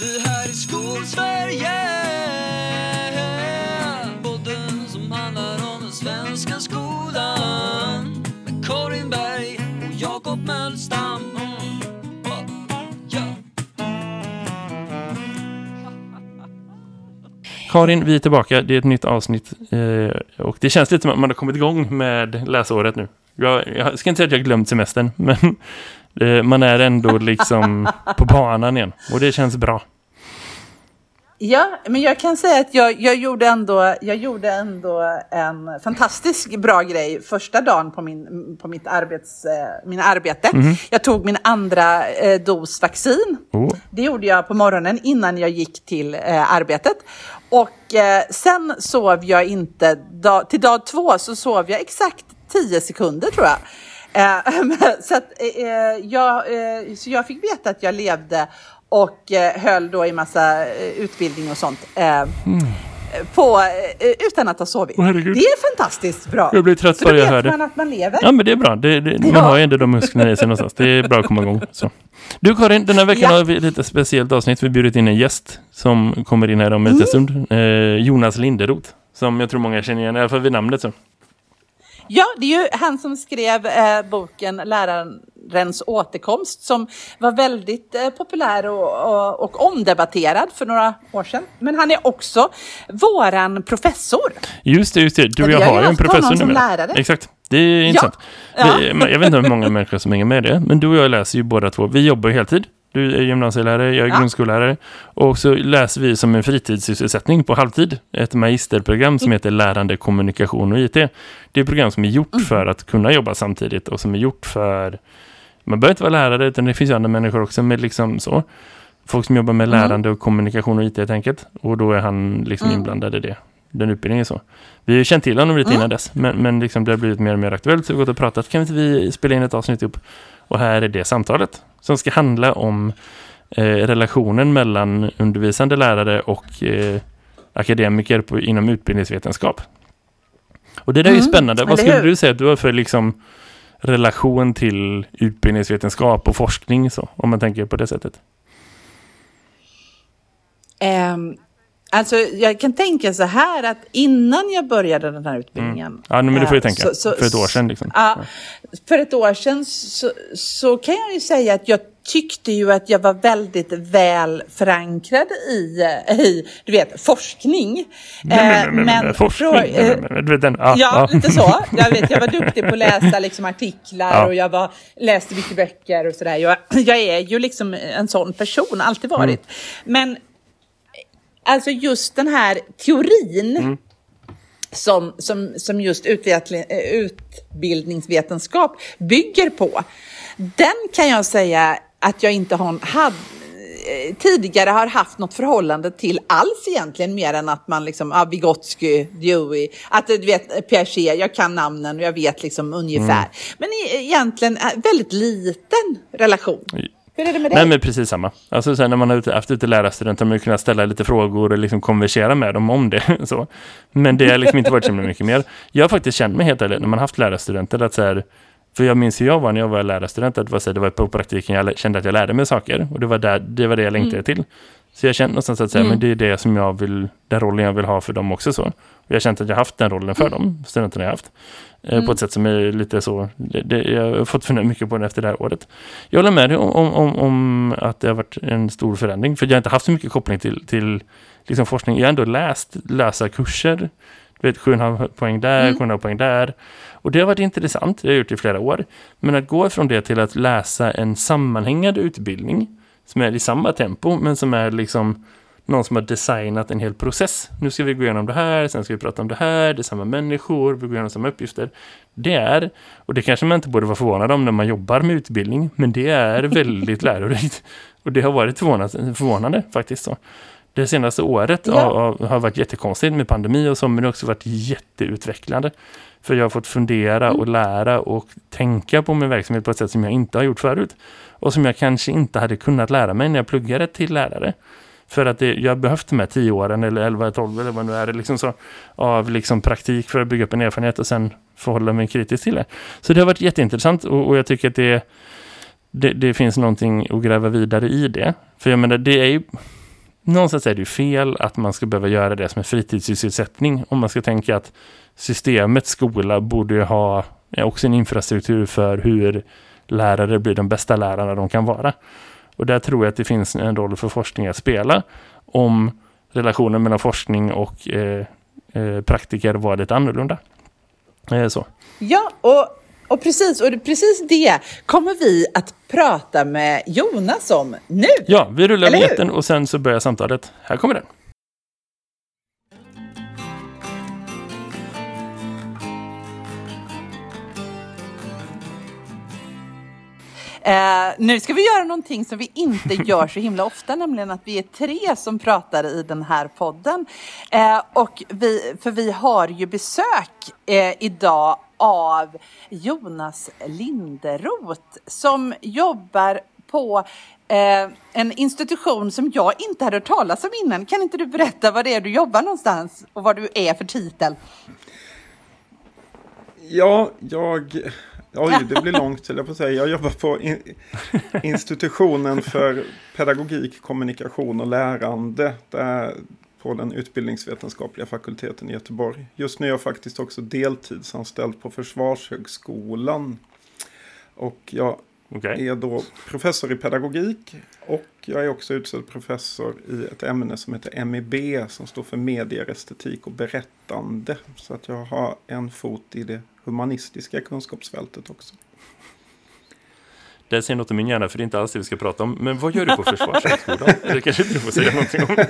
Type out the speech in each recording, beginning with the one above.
Det här är Skolsverige Podden som handlar om den svenska skolan Med Karin Berg och Jakob Mölstam. Karin, vi är tillbaka. Det är ett nytt avsnitt. Eh, och det känns lite som att man har kommit igång med läsåret nu. Jag, jag ska inte säga att jag har glömt semestern, men man är ändå liksom på banan igen. Och det känns bra. Ja, men jag kan säga att jag, jag, gjorde ändå, jag gjorde ändå en fantastiskt bra grej första dagen på, min, på mitt arbets, eh, min arbete. Jag tog min andra eh, dos vaccin. Oh. Det gjorde jag på morgonen innan jag gick till eh, arbetet. Och eh, sen sov jag inte, till dag två så sov jag exakt 10 sekunder tror jag. Eh, så, att, eh, jag, eh, så jag fick veta att jag levde och höll då i massa utbildning och sånt. Eh, på, utan att ha sovit. Herregud. det är fantastiskt bra. Jag blir trött bara jag hör det. man att man lever. Ja, men det är bra. Det, det, man Ja. har ju ändå de musklerna i sig någonstans. Det är bra att komma igång. Så. Du Karin, den här veckan Ja. har vi ett lite speciellt avsnitt. Vi har bjudit in en gäst som kommer in här om en Mm. stund. Eh, Jonas Linderoth. Som jag tror många känner igen, i alla fall vid namnet. Så. Ja, det är ju han som skrev eh, boken Lärarens återkomst som var väldigt eh, populär och, och, och omdebatterad för några år sedan. Men han är också våran professor. Just det, just det. Du och Ja, jag vi har ju en professor lärare. Exakt. Det är intressant. Ja. Vi, men jag vet inte hur många människor som hänger med det, men du och jag läser ju båda två. Vi jobbar ju heltid. Du är gymnasielärare, jag är Ja. grundskollärare. Och så läser vi som en fritidssysselsättning på halvtid ett magisterprogram Mm. som heter Lärande kommunikation och IT. Det är ett program som är gjort Mm. för att kunna jobba samtidigt och som är gjort för... Man behöver inte vara lärare utan det finns ju andra människor också med liksom så. Folk som jobbar med Mm. lärande och kommunikation och IT helt enkelt. Och då är han liksom Mm. inblandad i det. Den utbildningen så. Vi har ju känt till honom lite Mm. innan dess. Men, men liksom det har blivit mer och mer aktuellt. Så vi har gått och pratat. Kan inte vi spela in ett avsnitt upp? Och här är det samtalet. Som ska handla om eh, relationen mellan undervisande lärare och eh, akademiker på, inom utbildningsvetenskap. Och det där är ju Mm, spännande. Vad skulle du säga att du har för liksom relation till utbildningsvetenskap och forskning så, om man tänker på det sättet? Ehm, alltså, jag kan tänka så här att innan jag började den här utbildningen. Ja, men det får jag eh, tänka. så- så- för ett år sedan liksom. Ja, för ett år sedan så, så kan jag ju säga att jag tyckte ju att jag var väldigt väl förankrad i, i du vet, forskning. Nej, men, forskning. nej, du den, ja, Ja, lite så. Jag, vet, jag var duktig på att läsa liksom, artiklar Ja. och jag var, läste mycket böcker och sådär. Jag, jag är ju liksom en sån person, alltid varit. Mm. Men alltså just den här teorin Mm. som, som, som just eh, utbildningsvetenskap bygger på, den kan jag säga att jag inte har, hade, eh, tidigare har haft något förhållande till alls egentligen mer än att man liksom, ja, Vygotsky, Dewey, att du vet Piaget, jag kan namnen och jag vet liksom ungefär. Mm. Men e- egentligen eh, väldigt liten relation. Hur är det med dig? Nej, men precis samma. Alltså sen när man har ute- haft ute lärarstudenter har man kunnat ställa lite frågor och liksom konversera med dem om det. Så. Men det har liksom inte varit så mycket mer. Jag har faktiskt känt mig helt ärligt när man haft lärarstudenter att så här, för jag minns hur jag var när jag var lärarstudent, att det var, så här, det var på praktiken jag kände att jag lärde mig saker och det var, där, det, var det jag längtade till. Så jag kände någonstans att säga, men det är det som jag vill, den rollen jag vill ha för dem också så. Och jag har känt att jag haft den rollen för dem, studenterna jag haft. Eh, På ett sätt som är lite så, det, det, jag har fått fundera mycket på det efter det här året. Jag håller med dig om, om, om, att det har varit en stor förändring. För jag har inte haft så mycket koppling till, till liksom forskning. Jag har ändå läst, läsa kurser. Du vet, 7,5 poäng där, Mm. 7,5 poäng där. Och det har varit intressant, det har jag gjort i flera år. Men att gå från det till att läsa en sammanhängande utbildning som är i samma tempo, men som är liksom någon som har designat en hel process. Nu ska vi gå igenom det här, sen ska vi prata om det här, det är samma människor, vi går igenom samma uppgifter. Det är, och det kanske man inte borde vara förvånad om när man jobbar med utbildning, men det är väldigt lärorikt. Och det har varit förvånande, förvånande faktiskt. Så. Det senaste året Ja. har, har varit jättekonstigt med pandemi och så, men det har också varit jätteutvecklande. För jag har fått fundera och lära och tänka på min verksamhet på ett sätt som jag inte har gjort förut. Och som jag kanske inte hade kunnat lära mig när jag pluggade till lärare. För att det, jag har behövt de här tio åren eller 11, 12 eller vad nu är det liksom så, av liksom praktik för att bygga upp en erfarenhet och sen förhålla mig kritiskt till det. Så det har varit jätteintressant och, och jag tycker att det, det, det finns någonting att gräva vidare i det. För jag menar, det är ju någonstans är det ju fel att man ska behöva göra det som en fritidssysselsättning. Om man ska tänka att systemet skola borde ju ha också en infrastruktur för hur lärare blir de bästa lärarna de kan vara. Och där tror jag att det finns en roll för forskning att spela om relationen mellan forskning och eh, eh, praktiker var lite annorlunda. Eh, så. Ja, och, och, precis, och precis det kommer vi att prata med Jonas om nu. Ja, vi rullar biljetten och sen så börjar samtalet. Här kommer den. Eh, nu ska vi göra någonting som vi inte gör så himla ofta, nämligen att vi är tre som pratar i den här podden. Eh, och vi, för vi har ju besök eh, idag av Jonas Linderoth som jobbar på eh, en institution som jag inte hade hört talas om innan. Kan inte du berätta vad det är du jobbar någonstans och vad du är för titel? Ja, jag Oj, det blir långt till jag på säga. Jag jobbar på in, institutionen för pedagogik, kommunikation och lärande. Där på den utbildningsvetenskapliga fakulteten i Göteborg. Just nu är jag faktiskt också deltidsanställd på Försvarshögskolan. Och jag okay. är då professor i pedagogik och jag är också utsedd professor i ett ämne som heter MEB som står för medier, estetik och berättande. Så att jag har en fot i det humanistiska kunskapsfältet också. Det säger något om min hjärna, för det är inte alls det vi ska prata om. Men vad gör du på Försvarshögskolan? det kanske du får säga någonting om.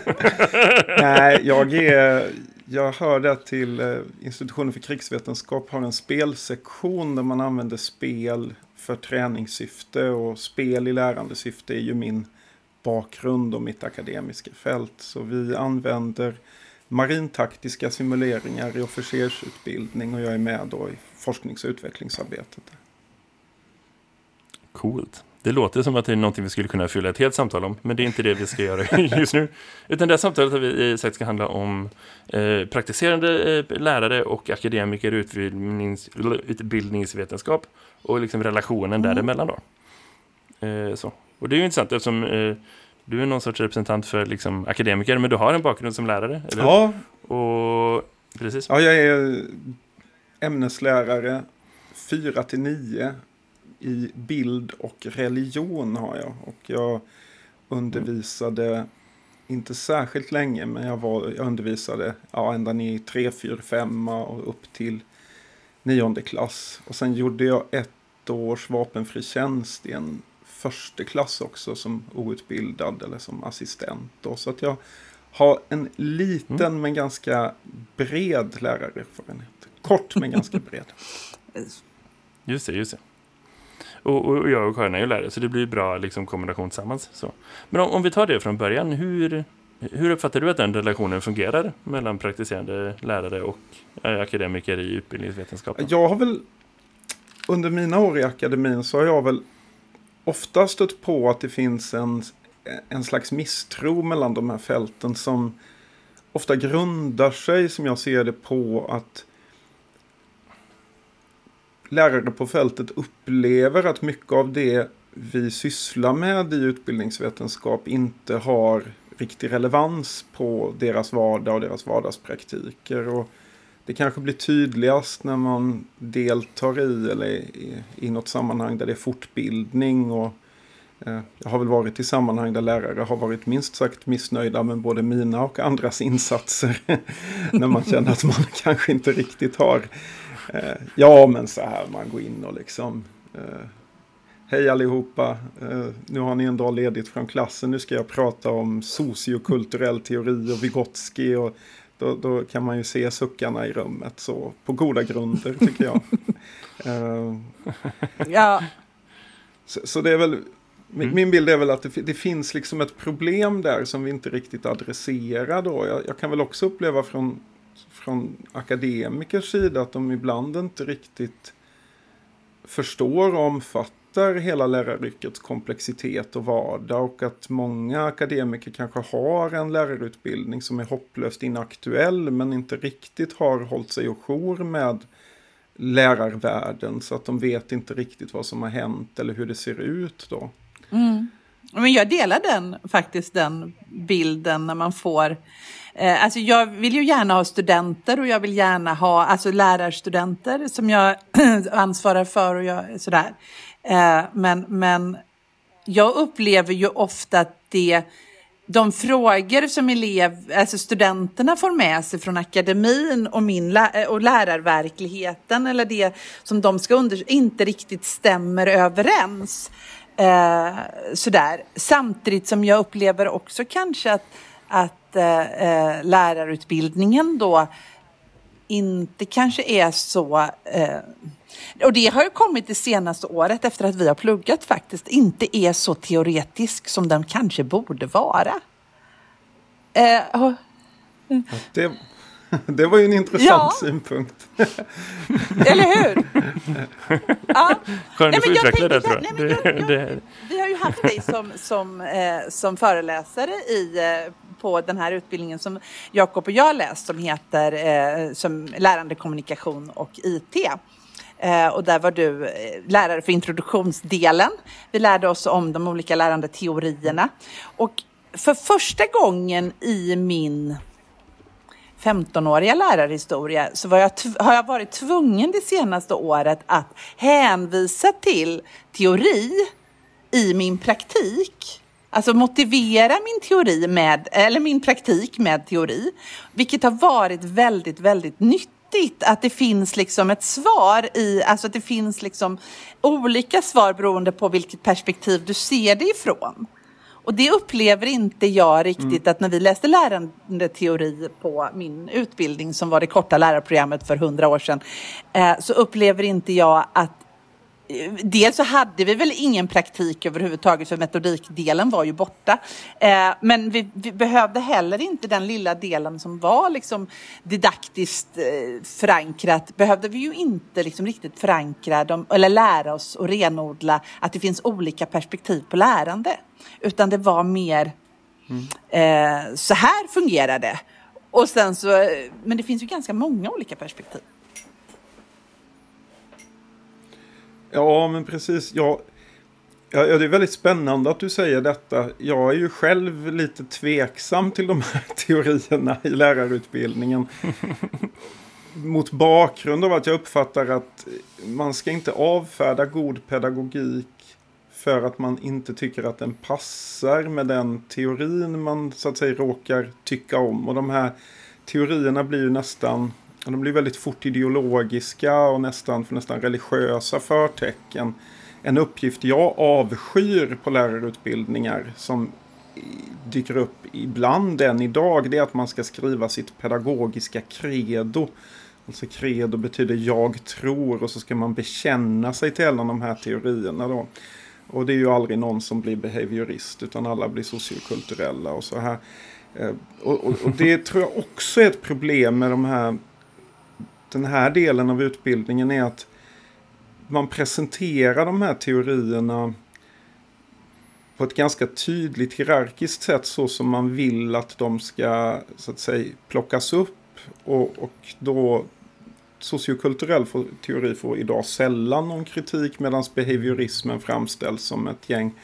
Nej, jag, är, jag hörde till eh, institutionen för krigsvetenskap har en spelsektion där man använder spel för träningssyfte och spel i lärandesyfte är ju min bakgrund och mitt akademiska fält. Så vi använder marintaktiska simuleringar i officersutbildning och jag är med då i forsknings och utvecklingsarbetet. Coolt. Det låter som att det är någonting vi skulle kunna fylla ett helt samtal om, men det är inte det vi ska göra just nu. Utan det här samtalet har vi sagt ska handla om eh, praktiserande eh, lärare och akademiker utbildnings, utbildningsvetenskap och liksom relationen mm. däremellan då. Eh, så. Och det är ju intressant eftersom eh, du är någon sorts representant för liksom, akademiker, men du har en bakgrund som lärare, eller Ja. Och, precis. Ja, jag är ämneslärare 4 till 9 i bild och religion har jag. Och jag undervisade, inte särskilt länge, men jag, var, jag undervisade ja, ända ner i 3, 4, 5 och upp till nionde klass. Och sen gjorde jag ett års vapenfri tjänst i en första klass också som outbildad eller som assistent. Då. Så att jag har en liten mm. men ganska bred lärarerfarenhet. Kort men ganska bred. Just det, just det. Och, och jag och Karin är ju lärare så det blir bra liksom, kombination tillsammans. Så. Men om, om, vi tar det från början, hur, hur uppfattar du att den relationen fungerar mellan praktiserande lärare och eh, akademiker i utbildningsvetenskap? Jag har väl under mina år i akademin så har jag väl ofta stött på att det finns en, en slags misstro mellan de här fälten som ofta grundar sig, som jag ser det, på att lärare på fältet upplever att mycket av det vi sysslar med i utbildningsvetenskap inte har riktig relevans på deras vardag och deras vardagspraktiker. Och det kanske blir tydligast när man deltar i eller i, i något sammanhang där det är fortbildning. Och, eh, jag har väl varit i sammanhang där lärare har varit minst sagt missnöjda med både mina och andras insatser. när man känner att man kanske inte riktigt har eh, ja men så här man går in och liksom eh, Hej allihopa, eh, nu har ni en dag ledigt från klassen. Nu ska jag prata om sociokulturell teori och Vygotsky och då, då, kan man ju se suckarna i rummet så på goda grunder tycker jag. ja. Så, så, det är väl, mm. min bild är väl att det, det, finns liksom ett problem där som vi inte riktigt adresserar då. Jag, jag kan väl också uppleva från, från akademikers sida att de ibland inte riktigt förstår och omfattar hela läraryrkets komplexitet och vardag och att många akademiker kanske har en lärarutbildning som är hopplöst inaktuell men inte riktigt har hållit sig och jour med lärarvärlden så att de vet inte riktigt vad som har hänt eller hur det ser ut då. Mm. Men jag delar den faktiskt, den bilden när man får Eh, alltså jag vill ju gärna ha studenter och jag vill gärna ha alltså lärarstudenter som jag ansvarar för och jag, sådär. Eh, men, men jag upplever ju ofta att det de frågor som elev, alltså studenterna får med sig från akademin och, min, eh, och lärarverkligheten eller det som de ska under, inte riktigt stämmer överens. Eh, sådär. Samtidigt som jag upplever också kanske att, att eh, eh lärarutbildningen då inte kanske är så eh, och det har ju kommit det senaste året efter att vi har pluggat faktiskt, inte är så teoretisk som den kanske borde vara. Eh, och... det, det var ju en intressant ja. synpunkt. Eller hur? ja. Skönt att få utveckla det tror jag. Nej, jag, jag, jag. Vi har ju haft dig som, som, eh, som föreläsare i, eh, på den här utbildningen som Jakob och jag läst som heter eh, som lärande kommunikation och IT. Eh, och där var du eh, lärare för introduktionsdelen. Vi lärde oss om de olika lärandeteorierna. Och för första gången i min 15-åriga lärarhistoria så jag har jag varit tvungen det senaste året att hänvisa till teori i min praktik. Alltså motivera min teori med, eller min praktik med teori. Vilket har varit väldigt, väldigt nyttigt att det finns liksom ett svar i, alltså att det finns liksom olika svar beroende på vilket perspektiv du ser det ifrån. Och det upplever inte jag riktigt mm. att när vi läste lärandeteori på min utbildning som var det korta lärarprogrammet för hundra år sedan, eh, så upplever inte jag att Dels så hade vi väl ingen praktik överhuvudtaget för metodikdelen var ju borta. Eh, men vi, vi, behövde heller inte den lilla delen som var liksom didaktiskt eh, förankrat. Behövde vi ju inte liksom riktigt förankra dem, eller lära oss och renodla att det finns olika perspektiv på lärande. Utan det var mer mm. eh, så här fungerar det. Och sen så, eh, men det finns ju ganska många olika perspektiv. Ja, men precis. Ja, ja, det är väldigt spännande att du säger detta. Jag är ju själv lite tveksam till de här teorierna i lärarutbildningen. Mot bakgrund av att jag uppfattar att man ska inte avfärda god pedagogik för att man inte tycker att den passar med den teorin man så att säga råkar tycka om. Och de här teorierna blir ju nästan de blir väldigt fort ideologiska och nästan för nästan religiösa förtecken. En uppgift jag avskyr på lärarutbildningar som dyker upp ibland än idag det är att man ska skriva sitt pedagogiska credo. Alltså credo betyder jag tror och så ska man bekänna sig till en av de här teorierna då. Och det är ju aldrig någon som blir behaviorist utan alla blir sociokulturella och så här. Eh, och, och, och, det tror jag också är ett problem med de här den här delen av utbildningen är att man presenterar de här teorierna på ett ganska tydligt hierarkiskt sätt så som man vill att de ska så att säga plockas upp och, och då sociokulturell teori får idag sällan någon kritik medan behaviorismen framställs som ett gäng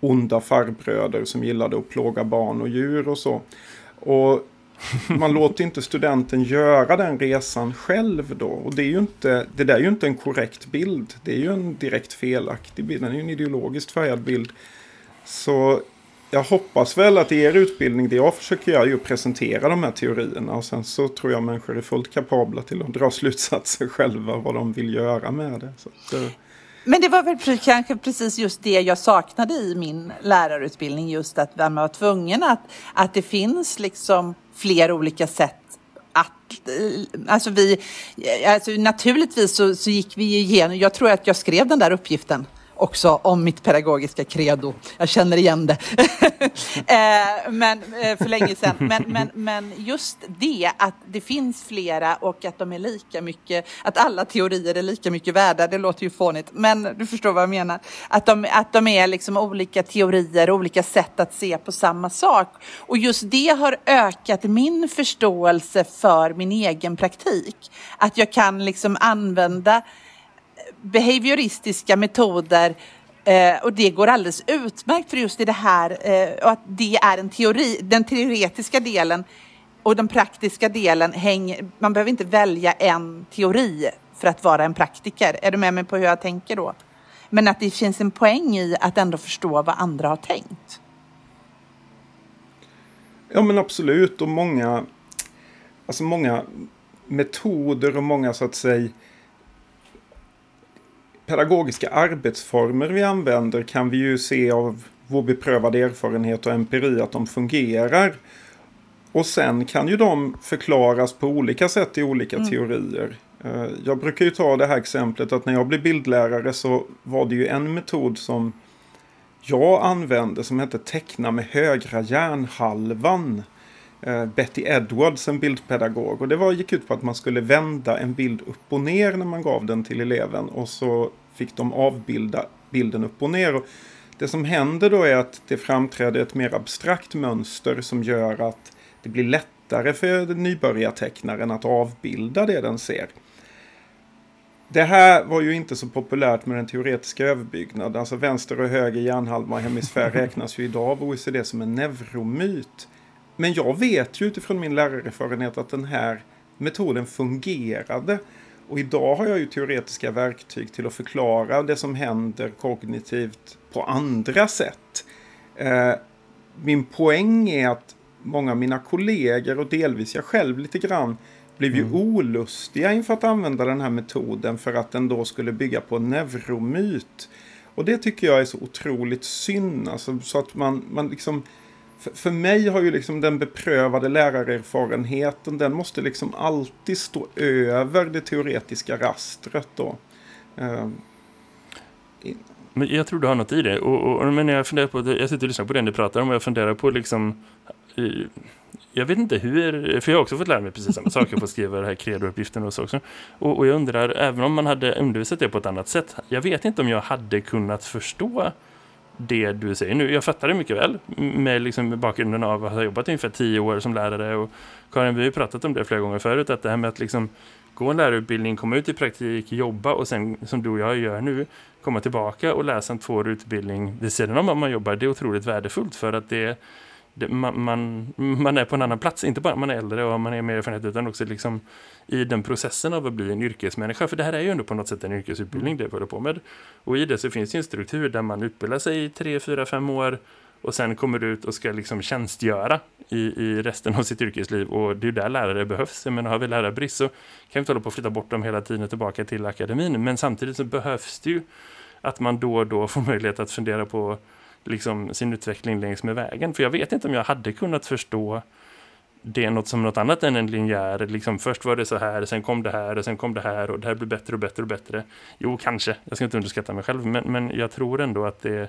onda farbröder som gillade att plåga barn och djur och så. Och man låter inte studenten göra den resan själv då. Och det, är ju inte, det där är ju inte en korrekt bild. Det är ju en direkt felaktig bild. Den är ju en ideologiskt färgad bild. Så jag hoppas väl att i er utbildning, det jag försöker göra är att presentera de här teorierna. Och sen så tror jag människor är fullt kapabla till att dra slutsatser själva vad de vill göra med det. Så, det... Men det var väl kanske precis just det jag saknade i min lärarutbildning. Just att man var tvungen att, att det finns liksom fler olika sätt att, eh, alltså vi, eh, alltså naturligtvis så, så gick vi igenom, jag tror att jag skrev den där uppgiften också om mitt pedagogiska credo. Jag känner igen det. Eh, men, eh, för länge sedan. Men, men, men just det att det finns flera och att de är lika mycket, att alla teorier är lika mycket värda, det låter ju fånigt. Men du förstår vad jag menar. Att de, att de är liksom olika teorier, olika sätt att se på samma sak. Och just det har ökat min förståelse för min egen praktik. Att jag kan liksom använda behavioristiska metoder Eh, och det går alldeles utmärkt för just i det här eh, och att det är en teori. Den teoretiska delen och den praktiska delen hänger, man behöver inte välja en teori för att vara en praktiker. Är du med mig på hur jag tänker då? Men att det finns en poäng i att ändå förstå vad andra har tänkt. Ja men absolut och många, alltså många metoder och många så att säga pedagogiska arbetsformer vi använder kan vi ju se av vår beprövade erfarenhet och empiri att de fungerar. Och sen kan ju de förklaras på olika sätt i olika mm. teorier. Eh, jag brukar ju ta det här exemplet att när jag blev bildlärare så var det ju en metod som jag använde som hette teckna med högra hjärnhalvan. Eh, Betty Edwards, en bildpedagog. Och det var, gick ut på att man skulle vända en bild upp och ner när man gav den till eleven. Och så fick de avbilda bilden upp och ner. Och det som händer då är att det framträder ett mer abstrakt mönster som gör att det blir lättare för nybörjartecknaren att avbilda det den ser. Det här var ju inte så populärt med den teoretiska överbyggnaden. Alltså vänster och höger hjärnhalva och hemisfär räknas ju idag av OECD som en neuromyt. Men jag vet ju utifrån min lärarerfarenhet att den här metoden fungerade. Och idag har jag ju teoretiska verktyg till att förklara det som händer kognitivt på andra sätt. Eh, min poäng är att många av mina kollegor och delvis jag själv lite grann blev ju mm. olustiga inför att använda den här metoden för att den då skulle bygga på neuromyt. Och det tycker jag är så otroligt synd. Alltså, så att man, man liksom, för, för mig har ju liksom den beprövade lärarerfarenheten, den måste liksom alltid stå över det teoretiska rastret då. Uh, men jag tror du har något i det. Och, och, men jag funderar på, jag sitter och lyssnar på det ni pratar om och jag funderar på liksom jag vet inte hur, för jag har också fått lära mig precis samma sak. Jag att skriva det här kredouppgiften och så också. Och, och, jag undrar, även om man hade undervisat det på ett annat sätt, jag vet inte om jag hade kunnat förstå det du säger nu. Jag fattar det mycket väl med liksom bakgrunden av att ha jobbat ungefär tio år som lärare och Karin, vi har ju pratat om det flera gånger förut, att det här med att liksom gå en lärarutbildning, komma ut i praktik, jobba och sen som du och jag gör nu, komma tillbaka och läsa en tvåårig utbildning vid sidan om att man jobbar, det är otroligt värdefullt för att det man, man, man, är på en annan plats, inte bara man är äldre och man är mer erfarenhet utan också liksom i den processen av att bli en yrkesmänniska. För det här är ju ändå på något sätt en yrkesutbildning mm. det vi håller på med. Och i det så finns det en struktur där man utbildar sig i tre, fyra, fem år och sen kommer ut och ska liksom tjänstgöra i, i resten av sitt yrkesliv. Och det är ju där lärare behövs. Menar, har vi lärarbrist så kan vi inte hålla på att flytta bort dem hela tiden tillbaka till akademin. Men samtidigt så behövs det ju att man då och då får möjlighet att fundera på liksom sin utveckling längs med vägen. För jag vet inte om jag hade kunnat förstå det något som något annat än en linjär. Liksom först var det så här, sen kom det här och sen kom det här och det här blir bättre och bättre och bättre. Jo, kanske. Jag ska inte underskatta mig själv, men, men jag tror ändå att det,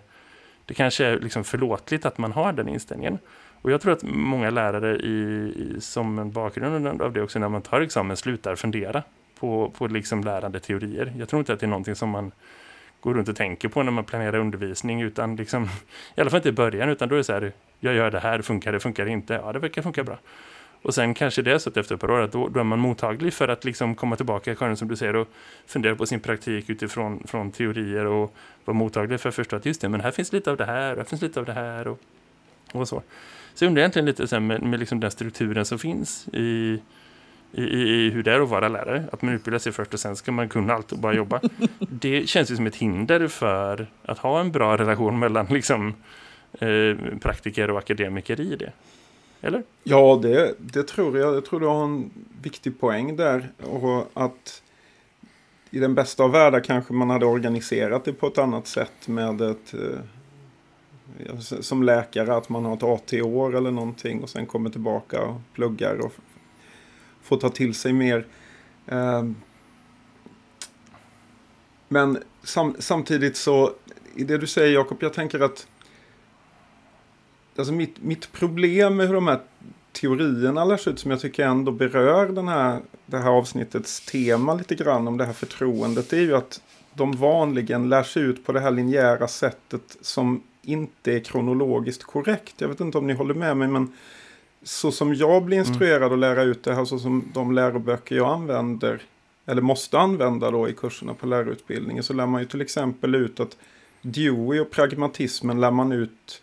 det kanske är liksom förlåtligt att man har den inställningen. Och jag tror att många lärare i, i, som en bakgrund av det också när man tar examen slutar fundera på, på liksom lärande teorier. Jag tror inte att det är någonting som man går runt och tänker på när man planerar undervisning utan liksom, i alla fall inte i början utan då är det så här, jag gör det här, funkar det, funkar det inte? Ja, det verkar funka bra. Och sen kanske det är så att efter ett par år att då, då är man mottaglig för att liksom komma tillbaka, Karin, som du säger, och fundera på sin praktik utifrån från teorier och vara mottaglig för att förstå att just det, men här finns lite av det här, här finns lite av det här och, och så. Så jag undrar egentligen lite så med, med liksom den strukturen som finns i, i, i, hur det är att vara lärare. Att man utbildar sig först och sen ska man kunna allt och bara jobba. det känns ju som ett hinder för att ha en bra relation mellan liksom, eh, praktiker och akademiker i det. Eller? Ja, det, det tror jag. Jag tror du har en viktig poäng där. Och att i den bästa av världar kanske man hade organiserat det på ett annat sätt med ett eh, som läkare att man har ett AT-år eller någonting och sen kommer tillbaka och pluggar och få ta till sig mer. Eh, men sam samtidigt så, i det du säger Jakob, jag tänker att alltså mitt, mitt problem med hur de här teorierna lärs ut som jag tycker ändå berör den här, det här avsnittets tema lite grann om det här förtroendet. Det är ju att de vanligen lärs ut på det här linjära sättet som inte är kronologiskt korrekt. Jag vet inte om ni håller med mig men så som jag blir instruerad mm. att lära ut det här, så som de läroböcker jag använder, eller måste använda då i kurserna på lärarutbildningen, så lär man ju till exempel ut att Dewey och pragmatismen lär man ut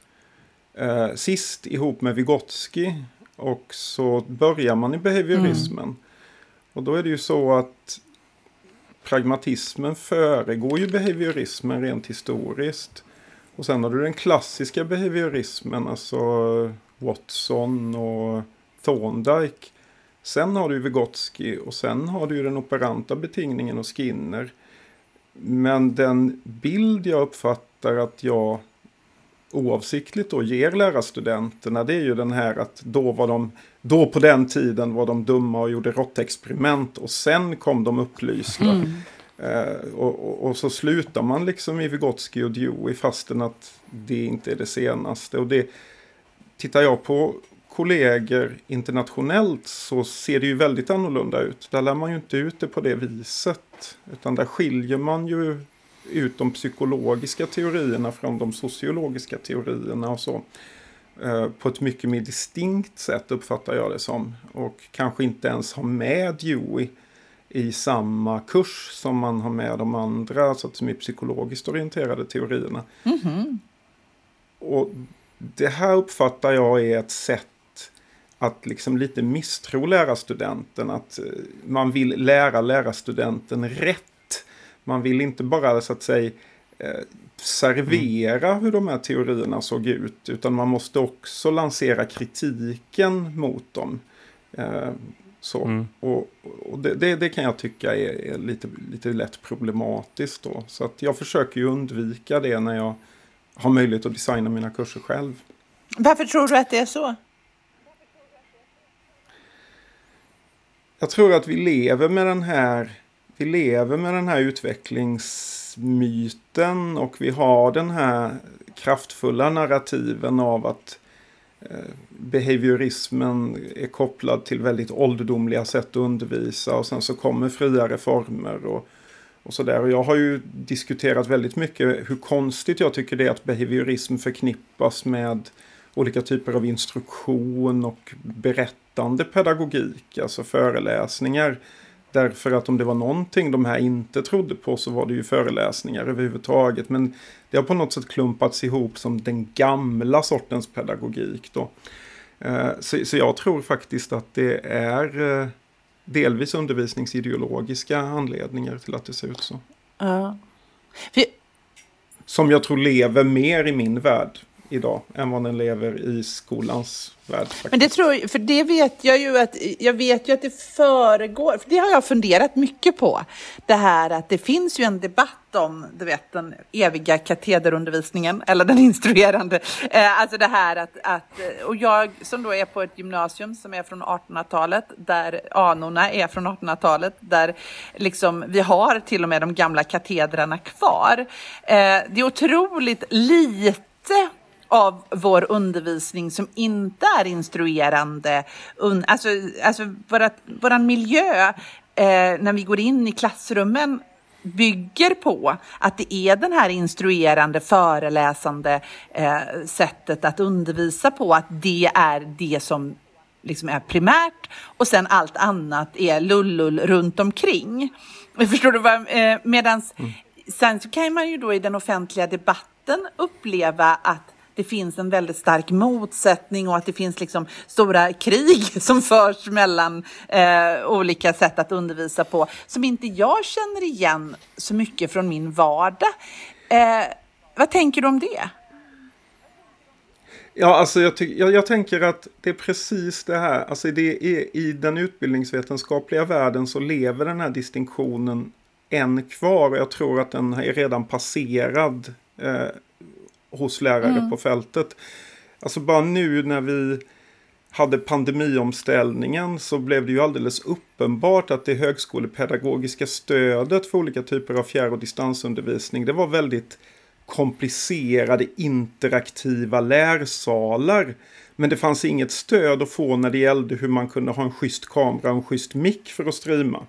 eh, sist ihop med Vygotsky. Och så börjar man i behaviorismen. Mm. Och då är det ju så att pragmatismen föregår ju behaviorismen rent historiskt. Och sen har du den klassiska behaviorismen, alltså Watson och Thorndike. Sen har du Vygotsky och sen har du den operanta betingningen och Skinner. Men den bild jag uppfattar att jag oavsiktligt då ger lärarstudenterna det är ju den här att då var de, då på den tiden var de dumma och gjorde råttexperiment och sen kom de upplysta. Mm. Eh, och, och, och, så slutar man liksom i Vygotsky och Dewey fastän att det inte är det senaste. Och det tittar jag på kollegor internationellt så ser det ju väldigt annorlunda ut. Där lär man ju inte ut det på det viset. Utan där skiljer man ju ut de psykologiska teorierna från de sociologiska teorierna och så. Eh, på ett mycket mer distinkt sätt uppfattar jag det som. Och kanske inte ens ha med Dewey i samma kurs som man har med de andra så att som är psykologiskt orienterade teorierna. Mm -hmm. Och det här uppfattar jag är ett sätt att liksom lite misstro lärarstudenten. Att eh, man vill lära lärarstudenten rätt man vill inte bara så att säga eh, servera mm. hur de här teorierna såg ut. Utan man måste också lansera kritiken mot dem. Eh, så. Mm. Och, och det, det, det, kan jag tycka är, är, lite, lite lätt problematiskt då. Så att jag försöker ju undvika det när jag har möjlighet att designa mina kurser själv. Varför tror du att det är så? Jag tror att vi lever med den här vi lever med den här utvecklingsmyten och vi har den här kraftfulla narrativen av att eh, behaviorismen är kopplad till väldigt ålderdomliga sätt att undervisa och sen så kommer friare former och, och sådär. Och jag har ju diskuterat väldigt mycket hur konstigt jag tycker det är att behaviorism förknippas med olika typer av instruktion och berättande pedagogik, alltså föreläsningar Därför att om det var någonting de här inte trodde på så var det ju föreläsningar överhuvudtaget. Men det har på något sätt klumpats ihop som den gamla sortens pedagogik. Då. Eh, så, jag tror faktiskt att det är eh, delvis undervisningsideologiska anledningar till att det ser ut så. Ja. Som jag tror lever mer i min värld idag än vad den lever i skolans värld. Faktiskt. Men det tror jag, för det vet jag ju att, jag vet ju att det föregår, för det har jag funderat mycket på. Det här att det finns ju en debatt om, du vet, den eviga katederundervisningen, eller den instruerande. Eh, alltså det här att, att, och jag som då är på ett gymnasium som är från 1800-talet, där anorna är från 1800-talet, där liksom vi har till och med de gamla katedrarna kvar. Eh, det är otroligt lite av vår undervisning som inte är instruerande. Alltså, alltså vårat, våran miljö eh, när vi går in i klassrummen bygger på att det är den här instruerande, föreläsande eh, sättet att undervisa på, att det är det som liksom är primärt och sen allt annat är lullull runt omkring. Förstår du vad eh, medans mm. sen så kan man ju då i den offentliga debatten uppleva att det finns en väldigt stark motsättning och att det finns liksom stora krig som förs mellan eh, olika sätt att undervisa på som inte jag känner igen så mycket från min vardag. Eh, vad tänker du om det? Ja, alltså jag, jag, jag, tänker att det är precis det här. Alltså det är, I den utbildningsvetenskapliga världen så lever den här distinktionen än kvar. Jag tror att den är redan passerad eh, hos lärare mm. på fältet. Alltså bara nu när vi hade pandemiomställningen så blev det ju alldeles uppenbart att det högskolepedagogiska stödet för olika typer av fjärr och distansundervisning det var väldigt komplicerade interaktiva lärsalar. Men det fanns inget stöd att få när det gällde hur man kunde ha en schysst kamera och en schysst mick för att streama.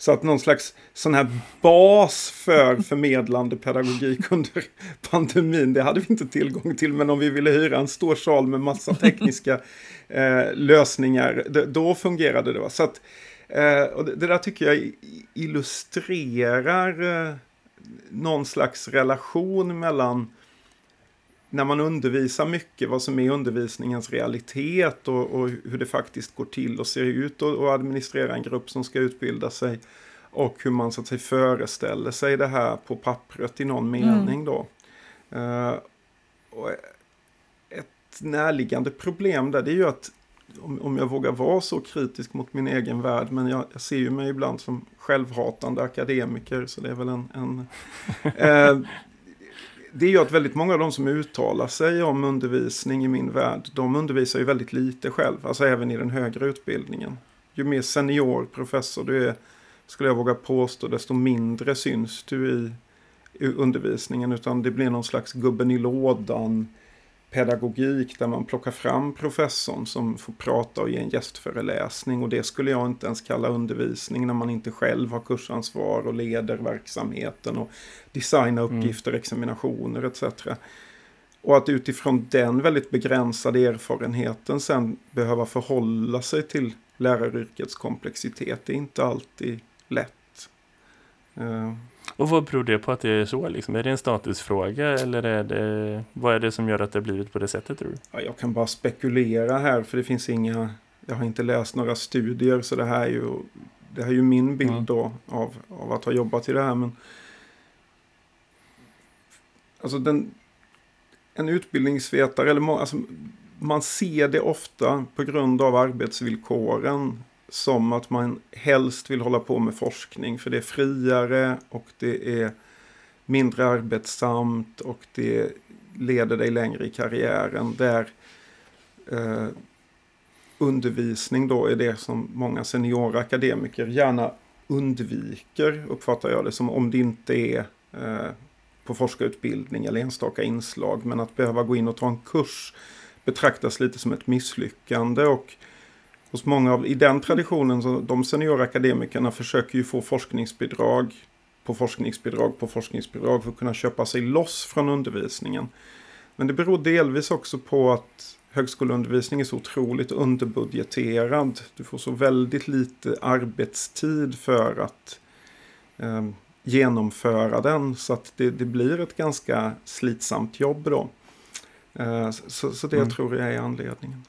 Så att någon slags sån här bas för förmedlande pedagogik under pandemin, det hade vi inte tillgång till. Men om vi ville hyra en stor sal med massa tekniska eh, lösningar, då fungerade det. Så att, eh, och det, det, där tycker jag illustrerar eh, någon slags relation mellan när man undervisar mycket, vad som är undervisningens realitet och, och hur det faktiskt går till och ser ut och, och administrera en grupp som ska utbilda sig. Och hur man så att säga föreställer sig det här på pappret i någon mening då. Uh, och ett närliggande problem där det är ju att om, om jag vågar vara så kritisk mot min egen värld, men jag, jag ser ju mig ibland som självhatande akademiker, så det är väl en... en eh, det är ju att väldigt många av de som uttalar sig om undervisning i min värld, de undervisar ju väldigt lite själv, alltså även i den högre utbildningen. Ju mer senior professor du är, skulle jag våga påstå, desto mindre syns du i, i undervisningen, utan det blir någon slags gubben i lådan, pedagogik där man plockar fram professorn som får prata och ge en gästföreläsning och det skulle jag inte ens kalla undervisning när man inte själv har kursansvar och leder verksamheten och designar mm. uppgifter, mm. examinationer etc. Och att utifrån den väldigt begränsade erfarenheten sen behöva förhålla sig till läraryrkets komplexitet är inte alltid lätt. Och vad beror det på att det är så? Liksom? Är det en statusfråga eller är det, vad är det som gör att det har blivit på det sättet tror du? Ja, jag kan bara spekulera här för det finns inga, jag har inte läst några studier så det här är ju, det här är ju min bild mm. då av, av att ha jobbat i det här. Men, alltså den, en utbildningsvetare, eller alltså, man ser det ofta på grund av arbetsvillkoren som att man helst vill hålla på med forskning för det är friare och det är mindre arbetsamt och det leder dig längre i karriären. Där eh, undervisning då är det som många seniora akademiker gärna undviker, uppfattar jag det som, om det inte är eh, på forskarutbildning eller enstaka inslag. Men att behöva gå in och ta en kurs betraktas lite som ett misslyckande. och hos många av, i den traditionen, så de seniora akademikerna försöker ju få forskningsbidrag på forskningsbidrag på forskningsbidrag för att kunna köpa sig loss från undervisningen. Men det beror delvis också på att högskoleundervisning är så otroligt underbudgeterad. Du får så väldigt lite arbetstid för att eh, genomföra den. Så att det, det, blir ett ganska slitsamt jobb då. Eh, så, så, det mm. tror jag är anledningen.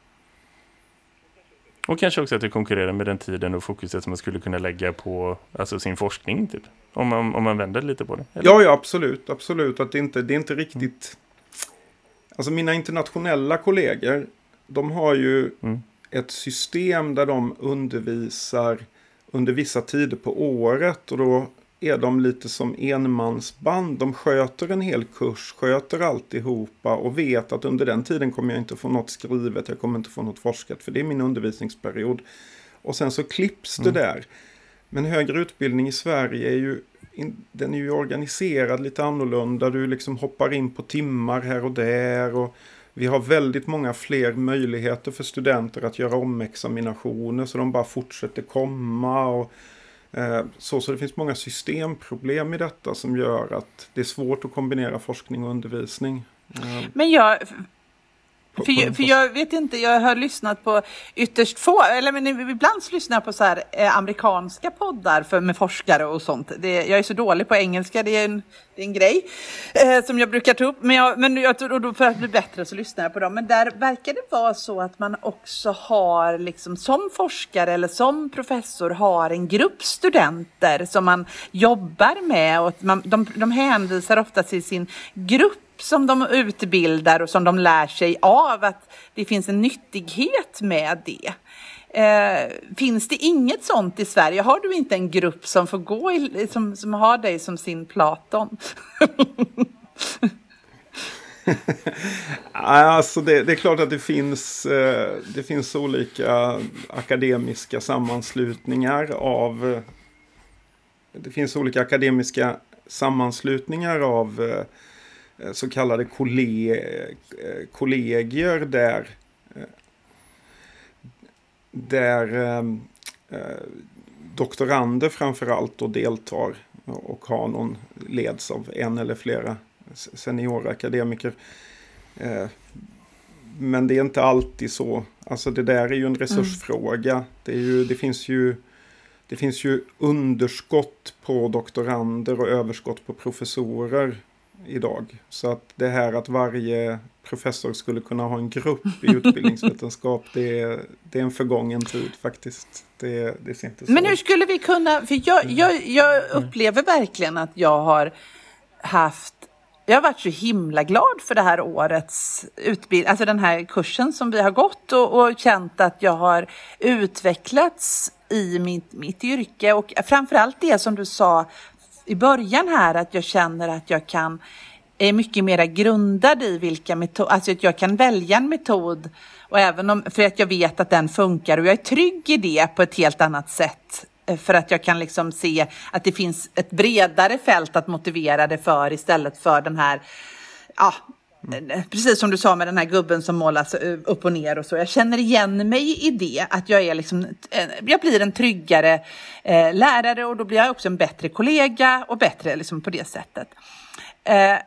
Och kanske också att det konkurrerar med den tiden och fokuset som man skulle kunna lägga på alltså sin forskning typ. Om man, om man vänder lite på det. Eller? Ja, ja, absolut. Absolut. Att det inte, det är inte riktigt... Mm. Alltså mina internationella kollegor, de har ju mm. ett system där de undervisar under vissa tider på året. Och då är de lite som enmansband. De sköter en hel kurs, sköter alltihopa och vet att under den tiden kommer jag inte få något skrivet, jag kommer inte få något forskat för det är min undervisningsperiod. Och sen så klipps det mm. där. Men högre utbildning i Sverige är ju, den är ju organiserad lite annorlunda. Du liksom hoppar in på timmar här och där. och vi har väldigt många fler möjligheter för studenter att göra omexaminationer så de bara fortsätter komma. och Eh, så, så det finns många systemproblem i detta som gör att det är svårt att kombinera forskning och undervisning. Eh, Men jag, för, för jag vet inte, jag har lyssnat på ytterst få, eller men ibland lyssnar jag på så här eh, amerikanska poddar för, med forskare och sånt. Det, jag är så dålig på engelska, det är en, det är en grej eh, som jag brukar ta upp. Men, jag, men jag, och då för att bli bättre så lyssnar jag på dem. Men där verkar det vara så att man också har, liksom som forskare eller som professor, har en grupp studenter som man jobbar med och man, de, de hänvisar ofta till sin grupp som de utbildar och som de lär sig av, att det finns en nyttighet med det. Eh, finns det inget sånt i Sverige? Har du inte en grupp som får gå i, som, som har dig som sin Platon? alltså det, det, är klart att det finns, eh, det finns olika akademiska sammanslutningar av det finns olika akademiska sammanslutningar av Eh, så kallade eh, kollegier där, eh, där doktorander framförallt då deltar och har någon leds av en eller flera seniora akademiker. Men det är inte alltid så. Alltså det där är ju en resursfråga. Mm. Det, är ju, det finns ju det finns ju underskott på doktorander och överskott på professorer idag. Så att det här att varje professor skulle kunna ha en grupp i utbildningsvetenskap, det, är, det är en förgången tid faktiskt. Det, det ser inte så Men hur skulle vi kunna, för jag, jag, jag upplever verkligen att jag har haft jag har varit så himla glad för det här årets utbildning, alltså den här kursen som vi har gått och, och känt att jag har utvecklats i mitt, mitt yrke och framförallt det som du sa i början här att jag känner att jag kan är mycket mer grundad i vilka metoder, alltså att jag kan välja en metod och även om, för att jag vet att den funkar och jag är trygg i det på ett helt annat sätt eh, för att jag kan liksom se att det finns ett bredare fält att motivera det för istället för den här, ja, Eh, eh, precis som du sa med den här gubben som målas eh, upp och ner och så. Jag känner igen mig i det, att jag är liksom, jag blir en tryggare eh, lärare och då blir jag också en bättre kollega och bättre liksom på det sättet. Eh,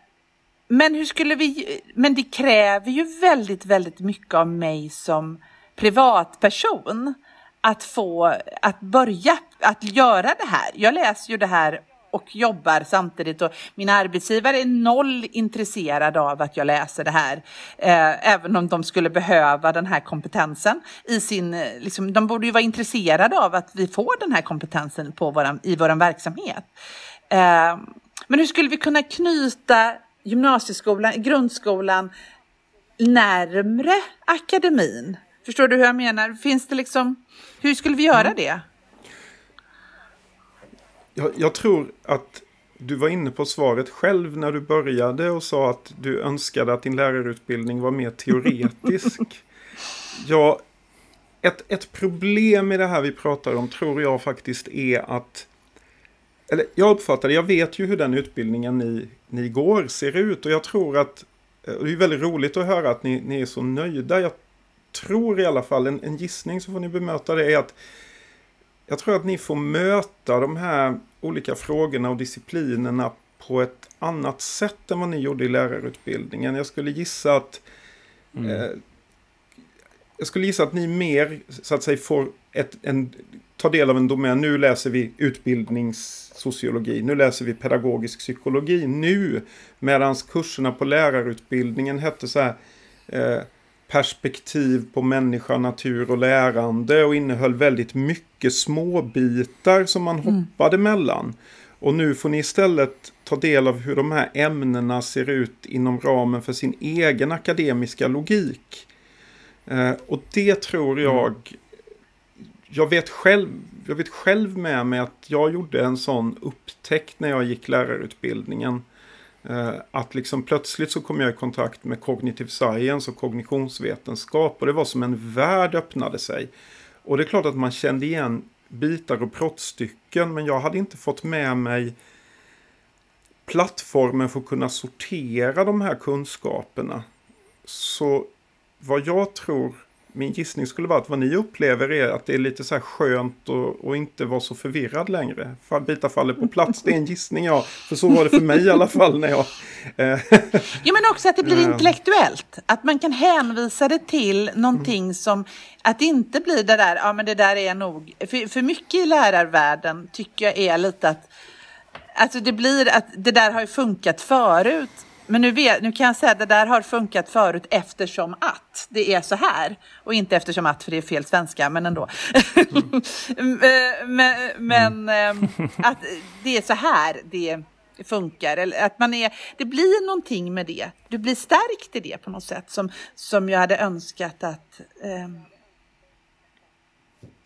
men hur skulle vi, men det kräver ju väldigt, väldigt mycket av mig som privatperson att få, att börja, att göra det här. Jag läser ju det här och jobbar samtidigt och min arbetsgivare är noll intresserad av att jag läser det här. Eh, även om de skulle behöva den här kompetensen i sin, liksom, de borde ju vara intresserade av att vi får den här kompetensen på våran, i vår verksamhet. Eh, men hur skulle vi kunna knyta gymnasieskolan, grundskolan närmre akademin? Förstår du hur jag menar? Finns det liksom, hur skulle vi göra mm. det? Jag, jag, tror att du var inne på svaret själv när du började och sa att du önskade att din lärarutbildning var mer teoretisk. ja, ett, ett problem i det här vi pratar om tror jag faktiskt är att eller jag uppfattar det, jag vet ju hur den utbildningen ni, ni går ser ut och jag tror att eh, det är väldigt roligt att höra att ni, ni är så nöjda. Jag tror i alla fall, en, en gissning så får ni bemöta det, är att jag tror att ni får möta de här olika frågorna och disciplinerna på ett annat sätt än vad ni gjorde i lärarutbildningen. Jag skulle gissa att mm. eh, jag skulle gissa att ni mer så att säga får ett, en, ta del av en domän. Nu läser vi utbildningssociologi, nu läser vi pedagogisk psykologi nu. Medan kurserna på lärarutbildningen hette så här eh, perspektiv på människa, natur och lärande och innehöll väldigt mycket småbitar som man mm. hoppade mellan. Och nu får ni istället ta del av hur de här ämnena ser ut inom ramen för sin egen akademiska logik. Eh, och det tror jag mm jag vet, själv, jag vet själv med mig att jag gjorde en sån upptäckt när jag gick lärarutbildningen. Eh, att liksom plötsligt så kom jag i kontakt med cognitive science och kognitionsvetenskap. Och det var som en värld öppnade sig. Och det är klart att man kände igen bitar och brottstycken. Men jag hade inte fått med mig plattformen för att kunna sortera de här kunskaperna. Så vad jag tror min gissning skulle vara att vad ni upplever är att det är lite så här skönt och, och inte vara så förvirrad längre. För bitar faller på plats. Det är en gissning ja. För så var det för mig i alla fall när jag... Eh, jo men också att det blir intellektuellt. Att man kan hänvisa det till någonting som... Att det inte blir det där, ja men det där är nog... För, för mycket i lärarvärlden tycker jag är lite att... Alltså det blir att det där har ju funkat förut. Men nu, vet, nu kan jag säga att det där har funkat förut eftersom att det är så här. Och inte eftersom att, för det är fel svenska, men ändå. Mm. men, men mm. att det är så här det funkar. Eller att man är, det blir någonting med det. Du blir stärkt i det på något sätt som, som jag hade önskat att eh,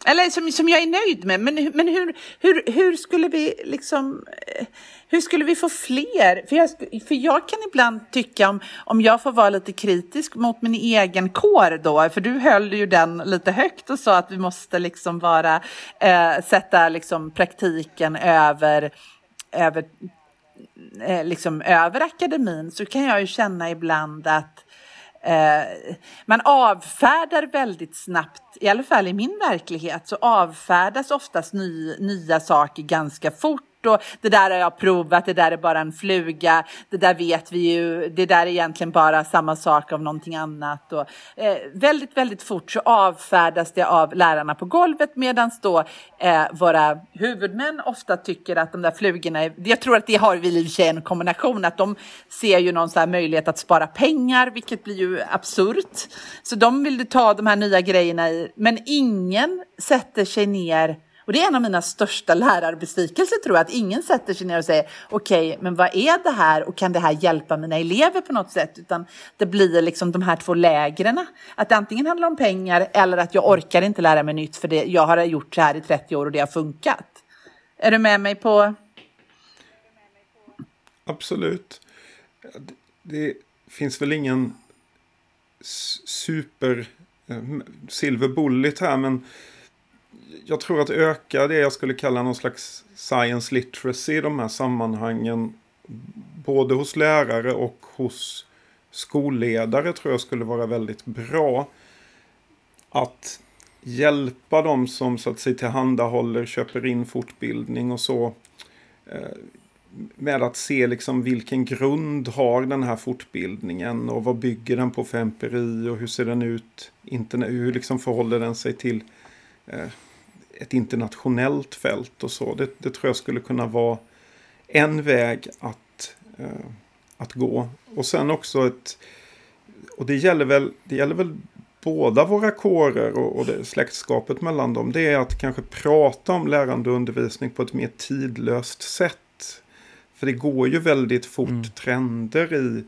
eller som, som jag är nöjd med. Men, men hur, hur, hur skulle vi liksom, eh, hur skulle vi få fler? För jag, för jag kan ibland tycka, om, om jag får vara lite kritisk mot min egen kår då, för du höll ju den lite högt och sa att vi måste liksom vara, eh, sätta liksom praktiken över, över, eh, liksom över akademin, så kan jag ju känna ibland att Eh, man avfärdar väldigt snabbt, i alla fall i min verklighet, så avfärdas oftast ny, nya saker ganska fort och det där har jag provat, det där är bara en fluga, det där vet vi ju, det där är egentligen bara samma sak av någonting annat. Och, eh, väldigt, väldigt fort så avfärdas det av lärarna på golvet medan då eh, våra huvudmän ofta tycker att de där flugorna, är, jag tror att det har vi i och för sig en kombination, att de ser ju någon så här möjlighet att spara pengar, vilket blir ju absurt. Så de vill ta de här nya grejerna i, men ingen sätter sig ner och det är en av mina största lärarbesvikelser tror jag, att ingen sätter sig ner och säger okej, okay, men vad är det här och kan det här hjälpa mina elever på något sätt? Utan det blir liksom de här två lägren. Att det antingen handlar om pengar eller att jag orkar inte lära mig nytt för det, jag har gjort så här i 30 år och det har funkat. Är du med mig på? Absolut. Det finns väl ingen super-Silver eh, bullet här, men jag tror att öka det jag skulle kalla någon slags science literacy i de här sammanhangen. Både hos lärare och hos skolledare tror jag skulle vara väldigt bra. Att hjälpa dem som så att säga tillhandahåller, köper in fortbildning och så. Eh, med att se liksom vilken grund har den här fortbildningen och vad bygger den på för empiri och hur ser den ut? Internet, hur liksom förhåller den sig till eh, ett internationellt fält och så. Det, det, tror jag skulle kunna vara en väg att, eh, att gå. Och sen också ett, och det gäller väl, det gäller väl båda våra kårer och, och det, släktskapet mellan dem. Det är att kanske prata om lärande och undervisning på ett mer tidlöst sätt. För det går ju väldigt fort mm. trender i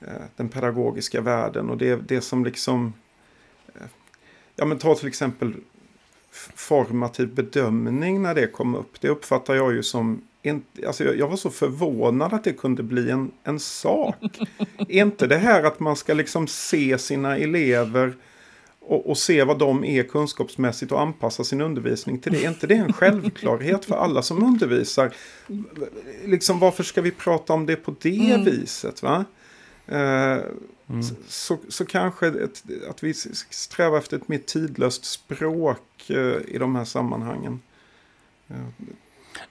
eh, den pedagogiska världen och det, det som liksom eh, Ja men ta till exempel formativ bedömning när det kom upp. Det uppfattar jag ju som alltså jag, var så förvånad att det kunde bli en, en sak. är inte det här att man ska liksom se sina elever och, och, se vad de är kunskapsmässigt och anpassa sin undervisning till det. Är inte det en självklarhet för alla som undervisar? Liksom varför ska vi prata om det på det mm. viset? Va? Eh, Mm. Så, så kanske ett, att vi strävar efter ett mer tidlöst språk eh, i de här sammanhangen.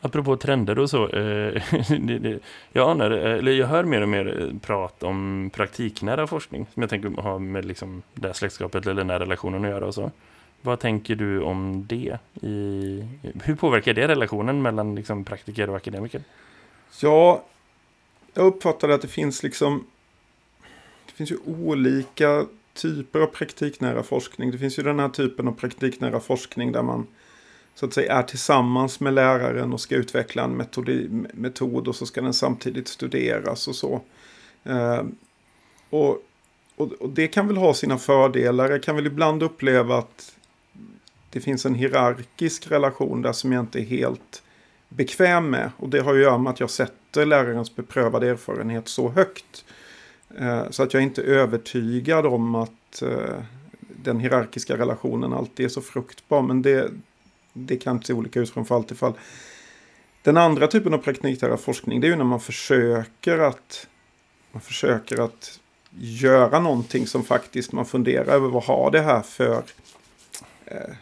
Apropå trender och så, eh, det, det, jag, anar, eller jag hör mer och mer prat om praktiknära forskning som jag tänker ha med liksom det här släktskapet eller den här relationen att göra och så. Vad tänker du om det? I, hur påverkar det relationen mellan liksom praktiker och akademiker? Ja, jag uppfattar att det finns liksom finns ju olika typer av praktiknära forskning. Det finns ju den här typen av praktiknära forskning där man så att säga är tillsammans med läraren och ska utveckla en metodi, metod och så ska den samtidigt studeras och så. Eh, och, och, och, det kan väl ha sina fördelar. Jag kan väl ibland uppleva att det finns en hierarkisk relation där som jag inte är helt bekväm med. Och det har ju att göra med att jag sätter lärarens beprövade erfarenhet så högt. Eh, så att jag är inte övertygad om att eh, den hierarkiska relationen alltid är så fruktbar. Men det, det kan se olika ut från fall till fall. Den andra typen av praktiknära forskning det är ju när man försöker att man försöker att göra någonting som faktiskt man funderar över vad har det här för eh,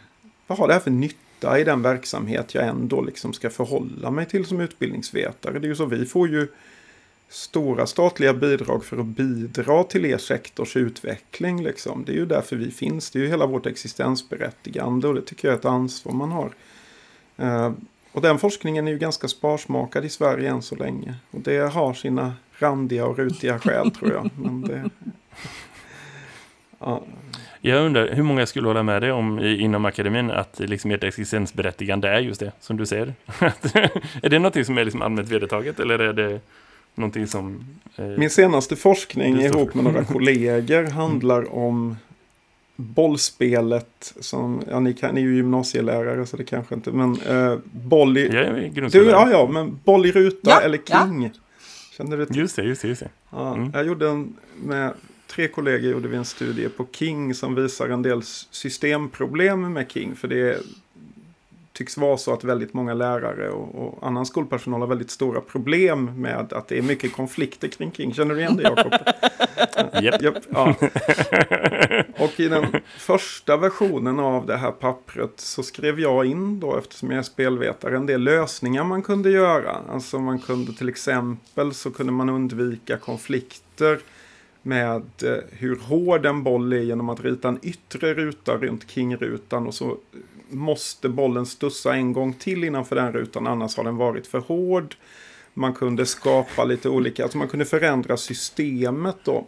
vad har det här för nytta i den verksamhet jag ändå liksom ska förhålla mig till som utbildningsvetare. Det är ju så vi får ju stora statliga bidrag för att bidra till er sektors utveckling. Liksom. Det är ju därför vi finns. Det är ju hela vårt existensberättigande och det tycker jag är ett ansvar man har. Eh, och den forskningen är ju ganska sparsmakad i Sverige än så länge. Och det har sina randiga och rutiga skäl tror jag. Men det, ja. Jag undrar, hur många skulle hålla med dig om inom akademin att liksom ert existensberättigande är just det, som du säger? är det något som är liksom allmänt vedertaget eller är det någonting som... Eh, Min senaste forskning ihop med några kollegor handlar om bollspelet som, ja ni, kan, ni är ju gymnasielärare så det kanske inte, men eh, boll i... Jag är du, ja, ja, men boll i ruta ja, eller king. Ja. Känner du till? Just det, just det, just det. Ja, mm. Jag gjorde en, med tre kollegor gjorde vi en studie på king som visar en del systemproblem med king, för det är tycks vara så att väldigt många lärare och, och, annan skolpersonal har väldigt stora problem med att det är mycket konflikter kring kring. Känner du igen det Jakob? Yep. Yep, ja. Och i den första versionen av det här pappret så skrev jag in då, eftersom jag är spelvetare, en del lösningar man kunde göra. Alltså man kunde till exempel så kunde man undvika konflikter med eh, hur hård en boll är genom att rita en yttre ruta runt kingrutan och så måste bollen stussa en gång till innanför den rutan annars har den varit för hård. Man kunde skapa lite olika, alltså man kunde förändra systemet då.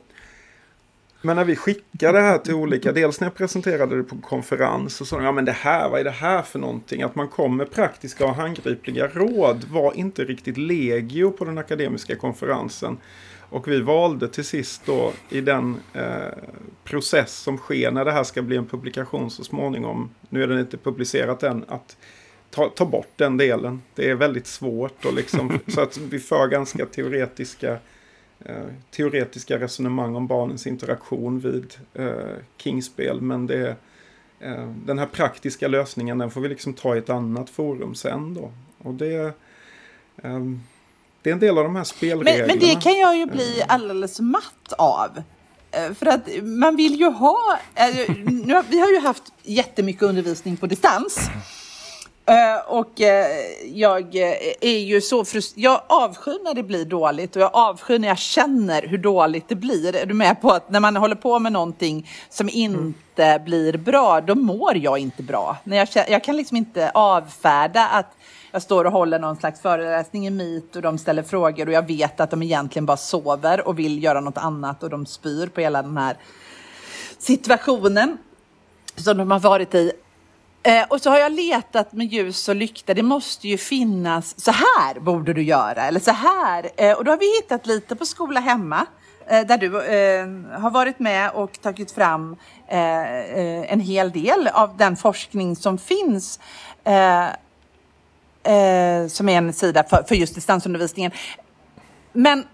Men när vi skickade det här till olika, dels när jag presenterade det på konferens så sa de, ja men det här, vad är det här för någonting? Att man kom med praktiska och handgripliga råd var inte riktigt legio på den akademiska konferensen. Och vi valde till sist då i den eh, process som sker när det här ska bli en publikation så småningom. Nu är den inte publicerat än. Att ta, ta bort den delen. Det är väldigt svårt. Och liksom, så att vi för ganska teoretiska, eh, teoretiska resonemang om barnens interaktion vid eh, Kingspel. Men det, eh, den här praktiska lösningen den får vi liksom ta i ett annat forum sen då. Och det... Um, det är en del av de här spelreglerna. Men, men det kan jag ju bli alldeles matt av. Eh, för att man vill ju ha... Eh, nu, vi har ju haft jättemycket undervisning på distans. Eh, och jag är ju så frustrerad. Jag avskyr när det blir dåligt och jag avskyr när jag känner hur dåligt det blir. Är du med på att när man håller på med någonting som inte mm. blir bra, då mår jag inte bra. När jag, jag kan liksom inte avfärda att jag står och håller någon slags föreläsning i MIT och de ställer frågor och jag vet att de egentligen bara sover och vill göra något annat och de spyr på hela den här situationen som de har varit i. Eh, och så har jag letat med ljus och lykta. Det måste ju finnas, så här borde du göra eller så här. Eh, och då har vi hittat lite på Skola Hemma eh, där du eh, har varit med och tagit fram eh, eh, en hel del av den forskning som finns eh, eh, som är en sida för, för just distansundervisningen. Men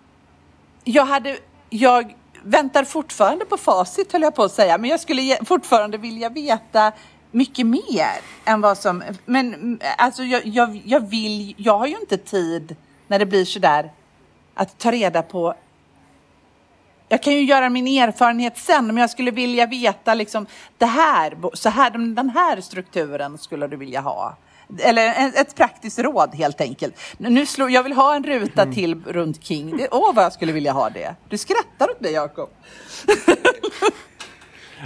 jag hade, jag väntar fortfarande på facit höll jag på att säga, men jag skulle fortfarande vilja veta mycket mer än vad som, men mm, alltså jag, jag, jag vill, jag har ju inte tid när det blir sådär att ta reda på jag kan ju göra min erfarenhet sen, men jag skulle vilja veta liksom det här, så här, den här strukturen skulle du vilja ha. Eller ett praktiskt råd helt enkelt. Nu slår, jag vill ha en ruta mm. till runt King. åh, vad jag skulle vilja ha det. Du skrattar åt mig, Jakob.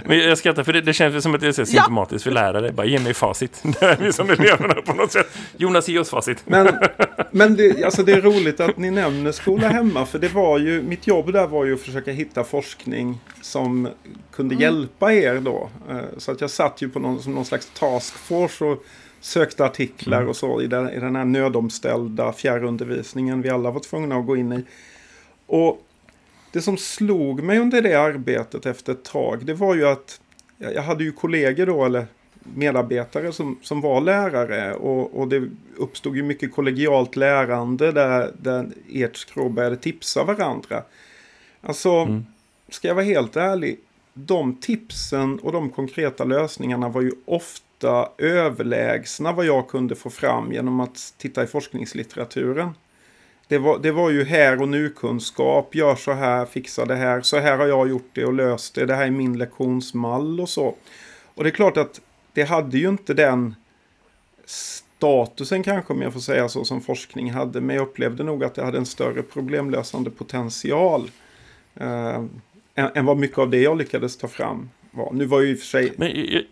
Men jag skrattar för det, det känns som att det är så symptomatiskt ja. för lärare. Bara ge mig facit. Det är vi som eleverna på något sätt. Jonas, ge oss facit. Men, men det, alltså det är roligt att ni nämner skola hemma. För det var ju, mitt jobb där var ju att försöka hitta forskning som kunde mm. hjälpa er då. Eh, så att jag satt ju på någon, som någon slags taskforce och sökte artiklar mm. och så i den, i den här nödomställda fjärrundervisningen vi alla var tvungna att gå in i. Och det som slog mig under det arbetet efter ett tag, det var ju att jag hade ju kollegor då, eller medarbetare som, som var lärare och, och det uppstod ju mycket kollegialt lärande där, där ert skrå började tipsa varandra. Alltså, mm. ska jag vara helt ärlig, de tipsen och de konkreta lösningarna var ju ofta ofta överlägsna vad jag kunde få fram genom att titta i forskningslitteraturen. Det var, det var ju här och nu-kunskap, gör så här, fixa det här, så här har jag gjort det och löst det, det här är min lektionsmall och så. Och det är klart att det hade ju inte den statusen kanske, om jag får säga så, som forskning hade. Men jag upplevde nog att det hade en större problemlösande potential. Eh, än, än vad mycket av det jag lyckades ta fram var. Nu var ju i och för sig... Men.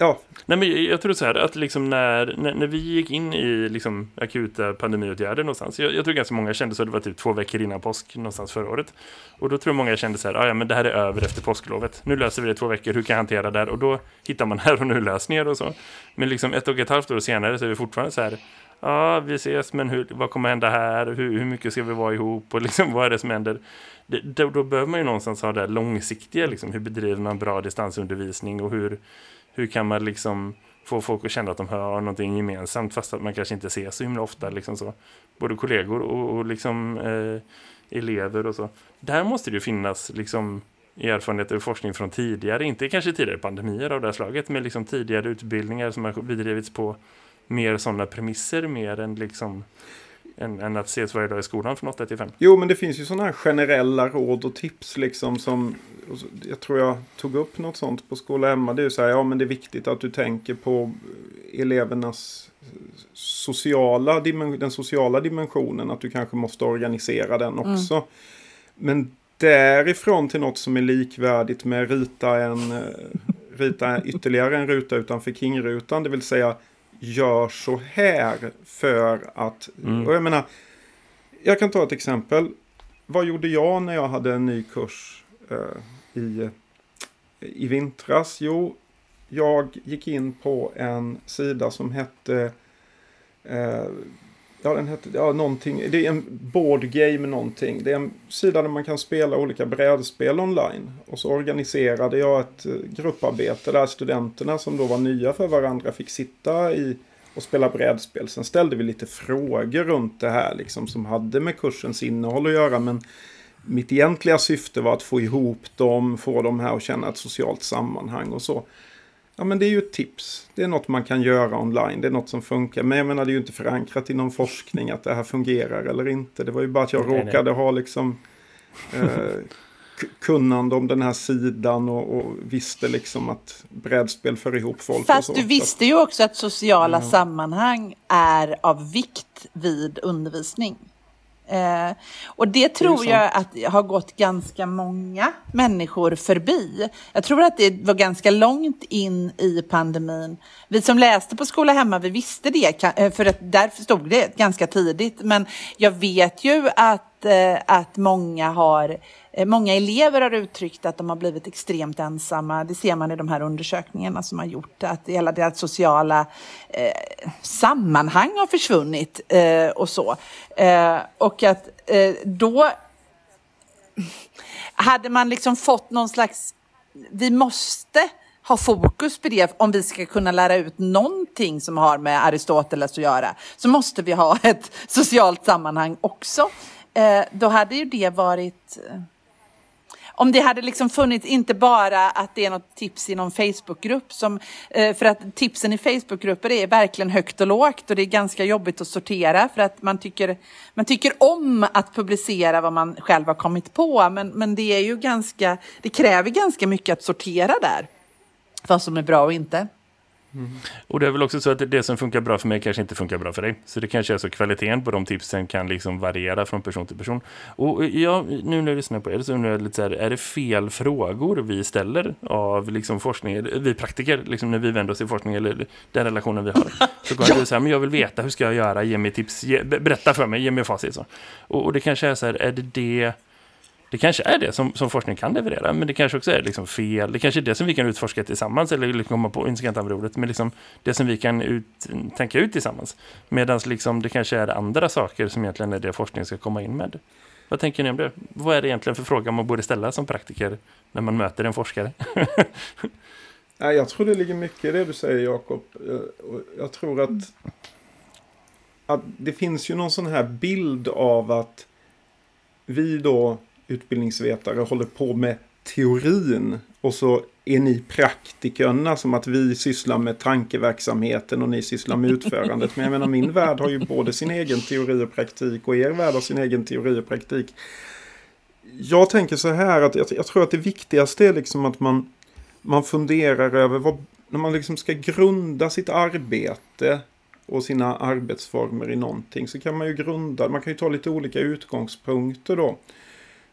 Ja. Nej, men jag tror så här att liksom när, när, när vi gick in i liksom akuta pandemiåtgärder någonstans. Jag, jag tror ganska många kände så. Det var typ två veckor innan påsk någonstans förra året. Och då tror jag många kände så här. Ah, ja, men det här är över efter påsklovet. Nu löser vi det två veckor. Hur kan jag hantera det här? Och då hittar man här och nu lösningar och så. Men liksom ett och ett halvt år senare så är vi fortfarande så här. Ja, vi ses, men hur, vad kommer hända här? Hur, hur mycket ska vi vara ihop? Och liksom, vad är det som händer? Det, då, då behöver man ju någonstans ha det här långsiktiga. Liksom, hur bedriver man bra distansundervisning och hur hur kan man liksom få folk att känna att de har någonting gemensamt fast att man kanske inte ser så himla ofta liksom så. Både kollegor och, och liksom eh, elever och så. Där måste det ju finnas liksom erfarenheter och forskning från tidigare, inte kanske tidigare pandemier av det här slaget, men liksom tidigare utbildningar som har bedrivits på mer sådana premisser, mer än liksom än, än att ses varje dag i skolan från 8 till 5. Jo, men det finns ju sådana här generella råd och tips liksom som jag tror jag tog upp något sånt på Skola Hemma. Det är ju så här, ja men det är viktigt att du tänker på elevernas sociala, den sociala dimensionen, att du kanske måste organisera den mm. också. Mm. Men därifrån till något som är likvärdigt med rita en eh, rita ytterligare en ruta utanför King-rutan, det vill säga gör så här för att... Mm. Och jag menar, jag kan ta ett exempel. Vad gjorde jag när jag hade en ny kurs eh, i, i vintras? Jo, jag gick in på en sida som hette eh, Ja, den hette, ja, någonting. Det är en board game någonting. Det är en sida där man kan spela olika brädspel online. Och så organiserade jag ett eh, grupparbete där studenterna som då var nya för varandra fick sitta i och spela brädspel. Sen ställde vi lite frågor runt det här liksom som hade med kursens innehåll att göra. Men mitt egentliga syfte var att få ihop dem, få dem här att känna ett socialt sammanhang och så. Ja men det är ju ett tips. Det är något man kan göra online. Det är något som funkar. Men jag menar det är ju inte förankrat i någon forskning att det här fungerar eller inte. Det var ju bara att jag nej, råkade nej. ha liksom eh, kunnande om den här sidan och, och, visste liksom att brädspel för ihop folk. Fast så, du visste ju också att sociala ja. sammanhang är av vikt vid undervisning. Eh, och det tror det jag att har gått ganska många människor förbi. Jag tror att det var ganska långt in i pandemin. Vi som läste på Skola Hemma, vi visste det, eh, för att där stod det ganska tidigt. Men jag vet ju att, eh, att många har Eh, många elever har uttryckt att de har blivit extremt ensamma. Det ser man i de här undersökningarna som har gjort att hela deras sociala eh, sammanhang har försvunnit eh, och så. Eh, och att eh, då hade man liksom fått någon slags, vi måste ha fokus på det om vi ska kunna lära ut någonting som har med Aristoteles att göra. Så måste vi ha ett socialt sammanhang också. Eh, då hade ju det varit eh, om det hade liksom funnits, inte bara att det är något tips i någon Facebookgrupp som, eh, för att tipsen i Facebookgrupper är verkligen högt och lågt och det är ganska jobbigt att sortera för att man tycker, man tycker om att publicera vad man själv har kommit på men, men det är ju ganska, det kräver ganska mycket att sortera där vad som är bra och inte. Mm. Och det är väl också så att det som funkar bra för mig kanske inte funkar bra för dig. Så det kanske är så kvaliteten på de tipsen kan liksom variera från person till person. Och jag, nu när jag lyssnar på er så undrar jag lite så här, är det fel frågor vi ställer av liksom forskning, vi praktiker, liksom när vi vänder oss till forskning eller den relationen vi har. Så går ja. du så här, men jag vill veta, hur ska jag göra? Ge mig tips, ge, berätta för mig, ge mig facit. Så. Och, och det kanske är så här, är det det det kanske är det som, som forskning kan leverera, men det kanske också är liksom fel. Det kanske är det som vi kan utforska tillsammans, eller liksom komma på, inte ska använda ordet, men liksom det som vi kan ut, tänka ut tillsammans. Medan liksom det kanske är andra saker som egentligen är det forskningen ska komma in med. Vad tänker ni om det? Vad är det egentligen för fråga man borde ställa som praktiker när man möter en forskare? jag tror det ligger mycket i det du säger Jakob. Eh, jag tror att, att det finns ju någon sån här bild av att vi då utbildningsvetare håller på med teorin och så är ni praktikerna som att vi sysslar med tankeverksamheten och ni sysslar med utförandet. Men jag menar min värld har ju både sin egen teori och praktik och er värld har sin egen teori och praktik. Jag tänker så här att jag, jag tror att det viktigaste är liksom att man, man funderar över vad, när man liksom ska grunda sitt arbete och sina arbetsformer i någonting så kan man ju grunda, man kan ju ta lite olika utgångspunkter då.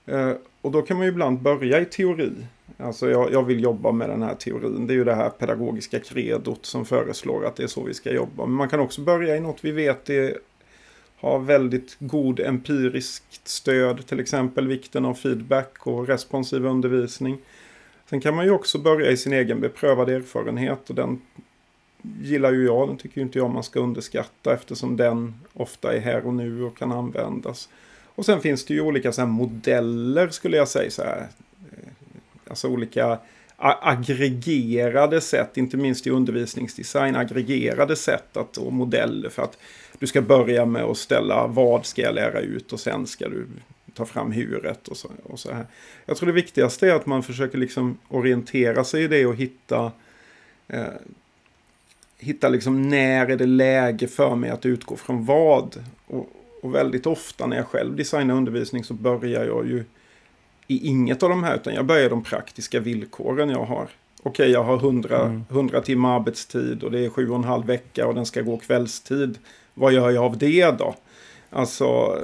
Eh, och då kan man ju ibland börja i teori. Alltså jag, jag, vill jobba med den här teorin. Det är ju det här pedagogiska kredot som föreslår att det är så vi ska jobba. Men man kan också börja i något vi vet är, har väldigt god empiriskt stöd. Till exempel vikten av feedback och responsiv undervisning. Sen kan man ju också börja i sin egen beprövade erfarenhet. Och den gillar ju jag. Den tycker inte jag man ska underskatta eftersom den ofta är här och nu och kan användas. Och sen finns det ju olika så modeller skulle jag säga. Så här. Eh, alltså olika aggregerade sätt, inte minst i undervisningsdesign, aggregerade sätt att, och modeller för att du ska börja med att ställa vad ska jag lära ut och sen ska du ta fram huret och så, och så här. Jag tror det viktigaste är att man försöker liksom orientera sig i det och hitta eh, hitta liksom när är det läge för mig att utgå från vad. Och, och väldigt ofta när jag själv designar undervisning så börjar jag ju i inget av de här utan jag börjar de praktiska villkoren jag har. Okej, jag har 100, mm. 100 timmar arbetstid och det är sju och en halv vecka och den ska gå kvällstid. Vad gör jag av det då? Alltså,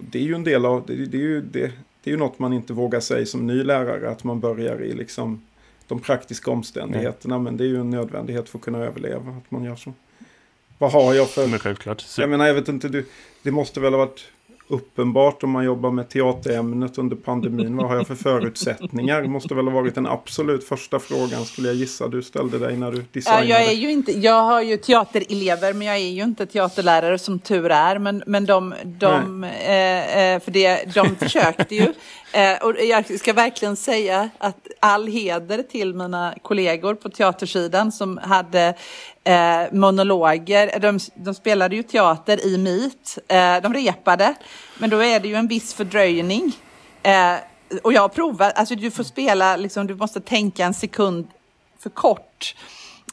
det är ju en del av, det, det är ju det, det är ju något man inte vågar säga som ny lärare, att man börjar i liksom de praktiska omständigheterna. Nej. Men det är ju en nödvändighet för att kunna överleva, att man gör så. Vad har jag för... Men självklart. Så. Jag menar, jag vet inte, du, det måste väl ha varit uppenbart om man jobbar med teaterämnet under pandemin. Vad har jag för förutsättningar? Det måste väl ha varit den absolut första frågan skulle jag gissa du ställde dig när du designade. Jag, är ju inte, jag har ju teaterelever men jag är ju inte teaterlärare som tur är. Men, men de, de, eh, eh, för det, de försökte ju. Eh, och jag ska verkligen säga att all heder till mina kollegor på teatersidan som hade eh, monologer. De, de, spelade ju teater i Meet. Eh, de repade, men då är det ju en viss fördröjning. Eh, och jag har provat, alltså du får spela, liksom, du måste tänka en sekund för kort.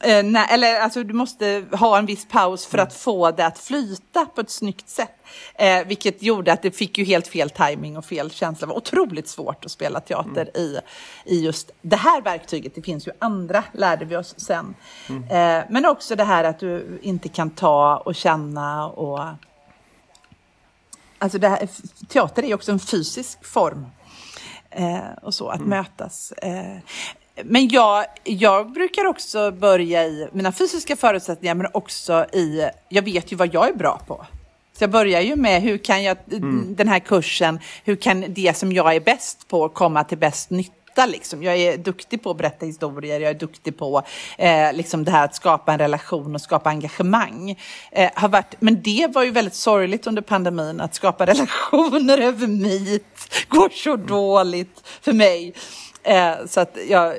Eh, nej, eller alltså du måste ha en viss paus för att få det att flyta på ett snyggt sätt. Eh, vilket gjorde att det fick ju helt fel timing och fel känsla. Det var otroligt svårt att spela teater mm. i, i just det här verktyget. Det finns ju andra, lärde vi oss sen. Mm. Eh, men också det här att du inte kan ta och känna och... Alltså här, teater är ju också en fysisk form. Eh, och så, att mm. mötas. Men jag, jag brukar också börja i mina fysiska förutsättningar men också i, jag vet ju vad jag är bra på. Så jag börjar ju med hur kan jag, mm. den här kursen, hur kan det som jag är bäst på komma till bäst nytta? Liksom. Jag är duktig på att berätta historier, jag är duktig på eh, liksom det här att skapa en relation och skapa engagemang. Eh, har varit, men det var ju väldigt sorgligt under pandemin, att skapa relationer över Meet går så dåligt för mig. Eh, så att jag,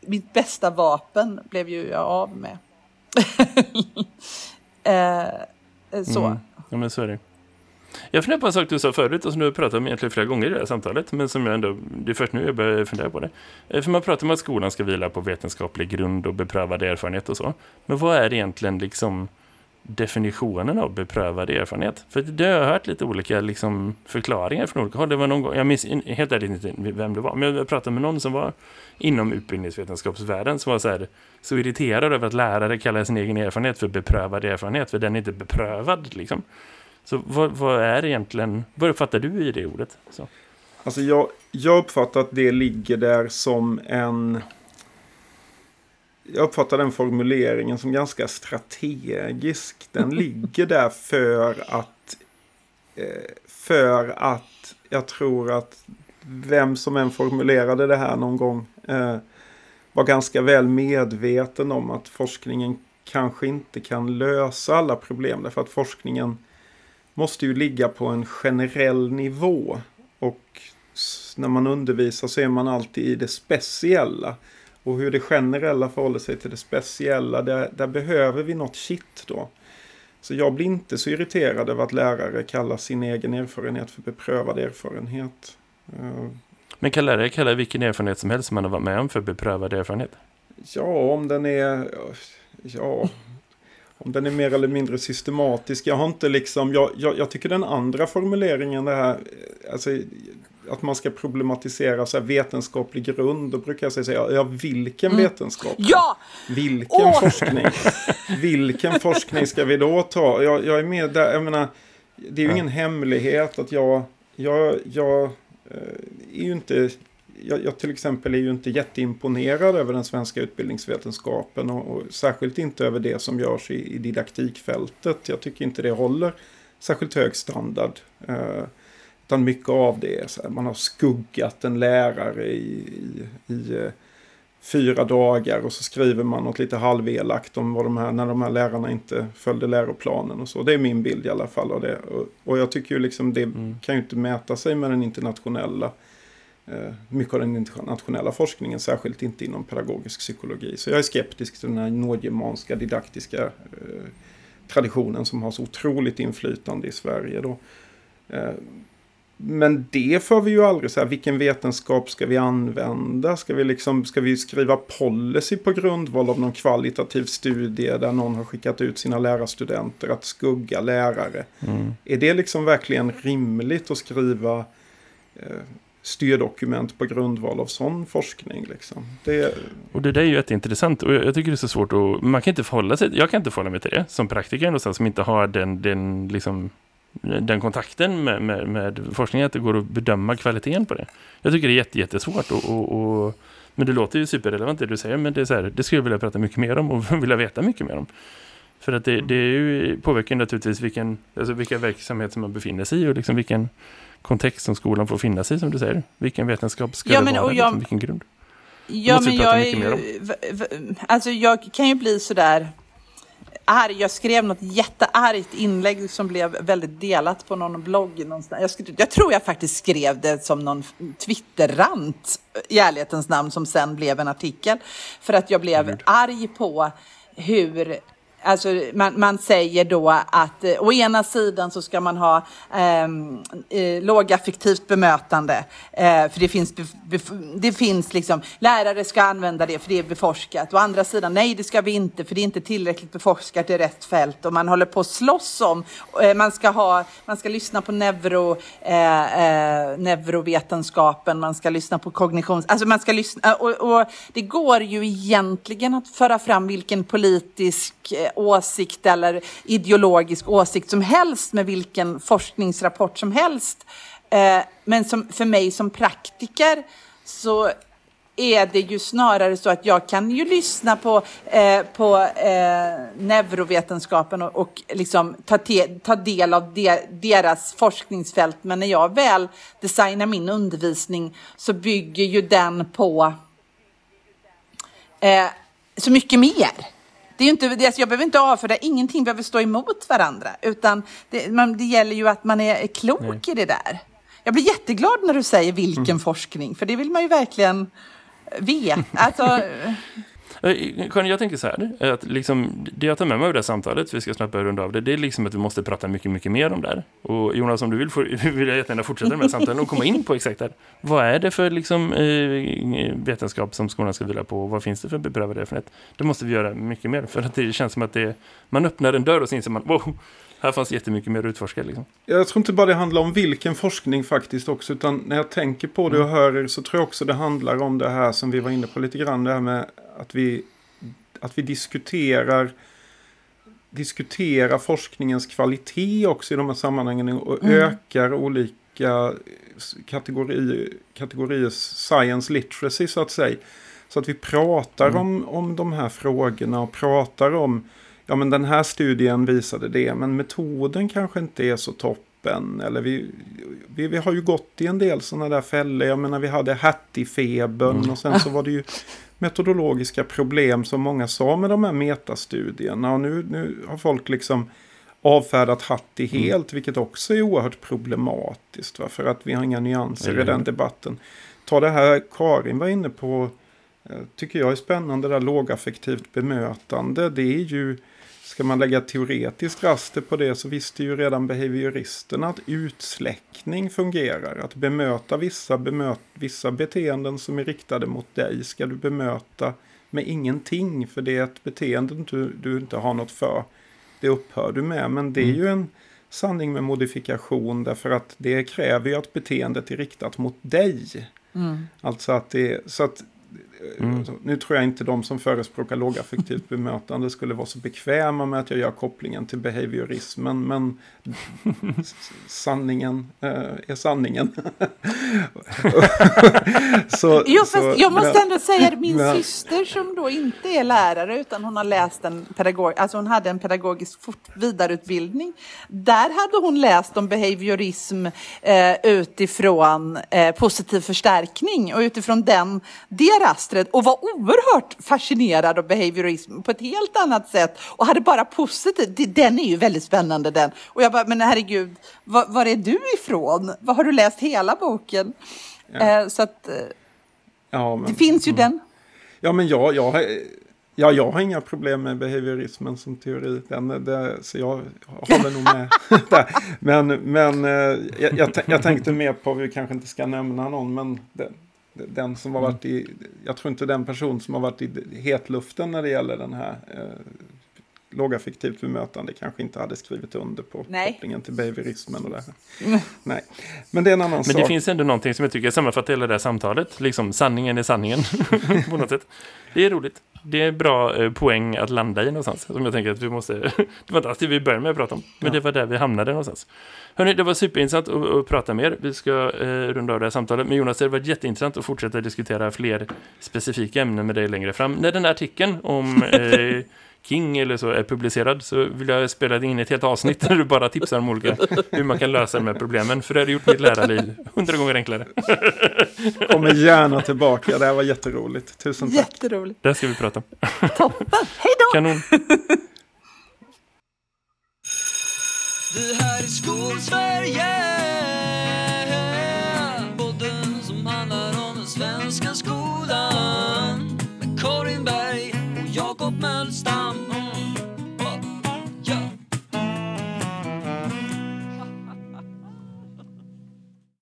mitt bästa vapen blev ju jag av med. eh, så. Mm. Ja, men så är det. Jag funderar på en sak du sa förut och som du har pratat om egentligen flera gånger i det här samtalet. Men som jag ändå, det är först nu jag börjar fundera på det. Eh, för man pratar om att skolan ska vila på vetenskaplig grund och beprövad erfarenhet och så. Men vad är egentligen liksom definitionen av beprövad erfarenhet. För det har jag hört lite olika liksom, förklaringar från olika håll. Det var någon gång, jag minns helt ärligt inte vem det var, men jag pratade med någon som var inom utbildningsvetenskapsvärlden som var så, här, så irriterad över att lärare kallar sin egen erfarenhet för beprövad erfarenhet, för den är inte beprövad. Liksom. Så vad, vad är egentligen, vad uppfattar du i det ordet? Så. Alltså jag, jag uppfattar att det ligger där som en jag uppfattar den formuleringen som ganska strategisk. Den ligger där för att, eh, för att jag tror att vem som än formulerade det här någon gång eh, var ganska väl medveten om att forskningen kanske inte kan lösa alla problem. Därför att forskningen måste ju ligga på en generell nivå. Och när man undervisar så är man alltid i det speciella. Och hur det generella förhåller sig till det speciella, där, där behöver vi något shit då. Så jag blir inte så irriterad över att lärare kallar sin egen erfarenhet för beprövad erfarenhet. Eh, Men kan lärare kalla vilken erfarenhet som helst som man har varit med om för beprövad erfarenhet? Ja, om den är... Ja, om den är mer eller mindre systematisk. Jag har inte liksom... Jag, jag, jag tycker den andra formuleringen, det här... Alltså, att man ska problematisera så vetenskaplig grund. Då brukar jag säga, ja vilken mm. vetenskap? Ja! Vilken oh! forskning? vilken forskning ska vi då ta? Jag, jag är med där, jag menar, det är ju ja. ingen hemlighet att jag, jag, jag eh, är ju inte, jag, jag, till exempel är ju inte jätteimponerad över den svenska utbildningsvetenskapen och, och särskilt inte över det som görs i, i didaktikfältet. Jag tycker inte det håller särskilt hög standard. Uh, utan mycket av det man har skuggat en lärare i, i, i eh, fyra dagar och så skriver man något lite halvelakt om vad de här, när de här lärarna inte följde läroplanen och så. Det är min bild i alla fall av det. Och, och jag tycker ju liksom det mm. kan ju inte mäta sig med den internationella eh, mycket av den internationella forskningen, särskilt inte inom pedagogisk psykologi. Så jag är skeptisk till den här nordgermanska didaktiska eh, traditionen som har så otroligt inflytande i Sverige. Då. Eh, men det får vi ju aldrig så här, vilken vetenskap ska vi använda? Ska vi, liksom, ska vi skriva policy på grundval av någon kvalitativ studie där någon har skickat ut sina lärarstudenter att skugga lärare? Mm. Är det liksom verkligen rimligt att skriva eh, styrdokument på grundval av sån forskning? Liksom? Det... Och det där är ju jätteintressant och jag, tycker det är så svårt att, man kan inte förhålla sig, jag kan inte förhålla mig till det som praktiker som inte har den, den liksom den kontakten med, med, med forskningen att det går att bedöma kvaliteten på det. Jag tycker det är jätte, jättesvårt och, och, och, men det låter ju superrelevant det du säger men det, är så här, det skulle jag vilja prata mycket mer om och vilja veta mycket mer om. För att det, det är ju, påverkar naturligtvis vilken, alltså vilka verksamhet som man befinner sig i och liksom vilken kontext som skolan får finna sig som du säger. Vilken vetenskap ska Ja, det men, vara, och jag- liksom, vilken grund. Ja, men jag är alltså jag kan ju bli sådär arg. Jag skrev något jätteargt inlägg som blev väldigt delat på någon blogg någonstans. Jag, skrev, jag tror jag faktiskt skrev det som någon Twitterrant i ärlighetens namn som sen blev en artikel. För att jag blev arg på hur Alltså man, man säger då att eh, å ena sidan så ska man ha ehm, eh, lågaffektivt bemötande. Eh, för det finns, bef, bef, det finns liksom, lärare ska använda det för det är beforskat. Å andra sidan, nej det ska vi inte för det är inte tillräckligt beforskat i rätt fält. Och man håller på att slåss om, eh, man, ska ha, man ska lyssna på neuro, eh, eh, neurovetenskapen, man ska lyssna på kognition, alltså man ska lyssna, eh, och, och det går ju egentligen att föra fram vilken politisk eh, åsikt eller ideologisk åsikt som helst med vilken forskningsrapport som helst. Eh, men som, för mig som praktiker så är det ju snarare så att jag kan ju lyssna på, eh, på eh, neurovetenskapen och, och liksom ta, te, ta del av de, deras forskningsfält. Men när jag väl designar min undervisning så bygger ju den på eh, så mycket mer. Det är inte, alltså jag behöver inte avfärda, ingenting behöver stå emot varandra. Utan det, man, det gäller ju att man är klok Nej. i det där. Jag blir jätteglad när du säger vilken Mm. forskning, för det vill man ju verkligen veta. Alltså, Eh, Karin, jag tänker så här, eh, att liksom, det jag tar med mig av det här samtalet, vi ska snabbt börja runda av det, det är liksom att vi måste prata mycket, mycket mer om det här. Och Jonas, om du vill, får, vill jag jättegärna fortsätta med de här samtalen och komma in på exakt det här. Vad är det för liksom, eh, vetenskap som skolan ska vila på och vad finns det för beprövad erfarenhet? Det måste vi göra mycket mer, för att det känns som att det, man öppnar en dörr och så inser man, wow, här fanns jättemycket mer att utforska. Liksom. Jag tror inte bara det handlar om vilken forskning faktiskt också. Utan när jag tänker på det och hör er så tror jag också det handlar om det här som vi var inne på lite grann. Det här med att vi, att vi diskuterar, diskuterar forskningens kvalitet också i de här sammanhangen. Och ökar olika kategorier, kategorier science literacy så att säga. Så att vi pratar om, om de här frågorna och pratar om ja men den här studien visade det, men metoden kanske inte är så toppen. Eller vi, vi, vi har ju gått i en del sådana där fällor. Jag menar vi hade Hattie-febern och sen så var det ju metodologiska problem som många sa med de här metastudierna. Och nu, nu har folk liksom avfärdat Hattie helt, vilket också är oerhört problematiskt. Va? För att vi har inga nyanser Eller i den debatten. Ta det här Karin var inne på, eh, tycker jag är spännande, det där lågaffektivt bemötande. Det är ju, ska man lägga teoretiskt raster på det så visste ju redan behavioristerna att utsläckning fungerar. Att bemöta vissa, bemöt, vissa beteenden som är riktade mot dig ska du bemöta med ingenting. För det är ett beteende du, du inte har något för. Det upphör du med. Men det är ju en sanning med modifikation därför att det kräver ju att beteendet är riktat mot dig. Alltså att det så att Mm. så Nu tror jag inte de som förespråkar lågaffektivt bemötande skulle vara så bekväma med att jag gör kopplingen till behaviorismen. Men sanningen eh, är sanningen. så, jo, så- fast jag måste men- ändå säga att min men- syster som då inte är lärare utan hon har läst en pedagog, alltså hon hade en pedagogisk fort, vidareutbildning. Där hade hon läst om behaviorism eh, utifrån eh, positiv förstärkning och utifrån den, det rastret och var oerhört fascinerad av behaviorism på ett helt annat sätt och hade bara positivt. Det- Den är ju väldigt spännande den. Och jag bara, men herregud, var, var är du ifrån? Var har du läst hela boken? Eh, så att eh, Ja, men, det finns ju den. Ja, men jag, jag, Ja, jag har inga problem med behaviorismen som teori. Den, det, så jag håller nog med där. Men, men eh, jag, jag, jag tänkte mer på, vi kanske inte ska nämna någon, men den, den som har varit i, jag tror inte den person som har varit i hetluften när det gäller den här eh, lågaffektivt bemötande kanske inte hade skrivit under på Nej. kopplingen till behaviorismen och det här. Nej, men det är en annan Men sak. det finns ändå någonting som jag tycker sammanfattar hela det här samtalet. Liksom sanningen är sanningen. på något sätt. Det är roligt. Det är bra eh, poäng att landa i någonstans. Som jag tänker att vi måste... det var inte alls det vi började med att prata om. Men Ja. det var där vi hamnade någonstans. Hörrni, det var superintressant att, att prata med er. Vi ska eh, runda av det här samtalet. Men Jonas, det har varit jätteintressant att fortsätta diskutera fler specifika ämnen med dig längre fram. När den här artikeln om eh, King eller så är publicerad så vill jag spela in ett helt avsnitt där du bara tipsar om olika hur man kan lösa de här problemen. För det hade gjort mitt lärarliv hundra gånger enklare. Kommer gärna tillbaka, det här var jätteroligt. Tusen tack. Jätteroligt. Det ska vi prata om. Toppen. Hej då! Kanon. Det här är Skolsverige Monster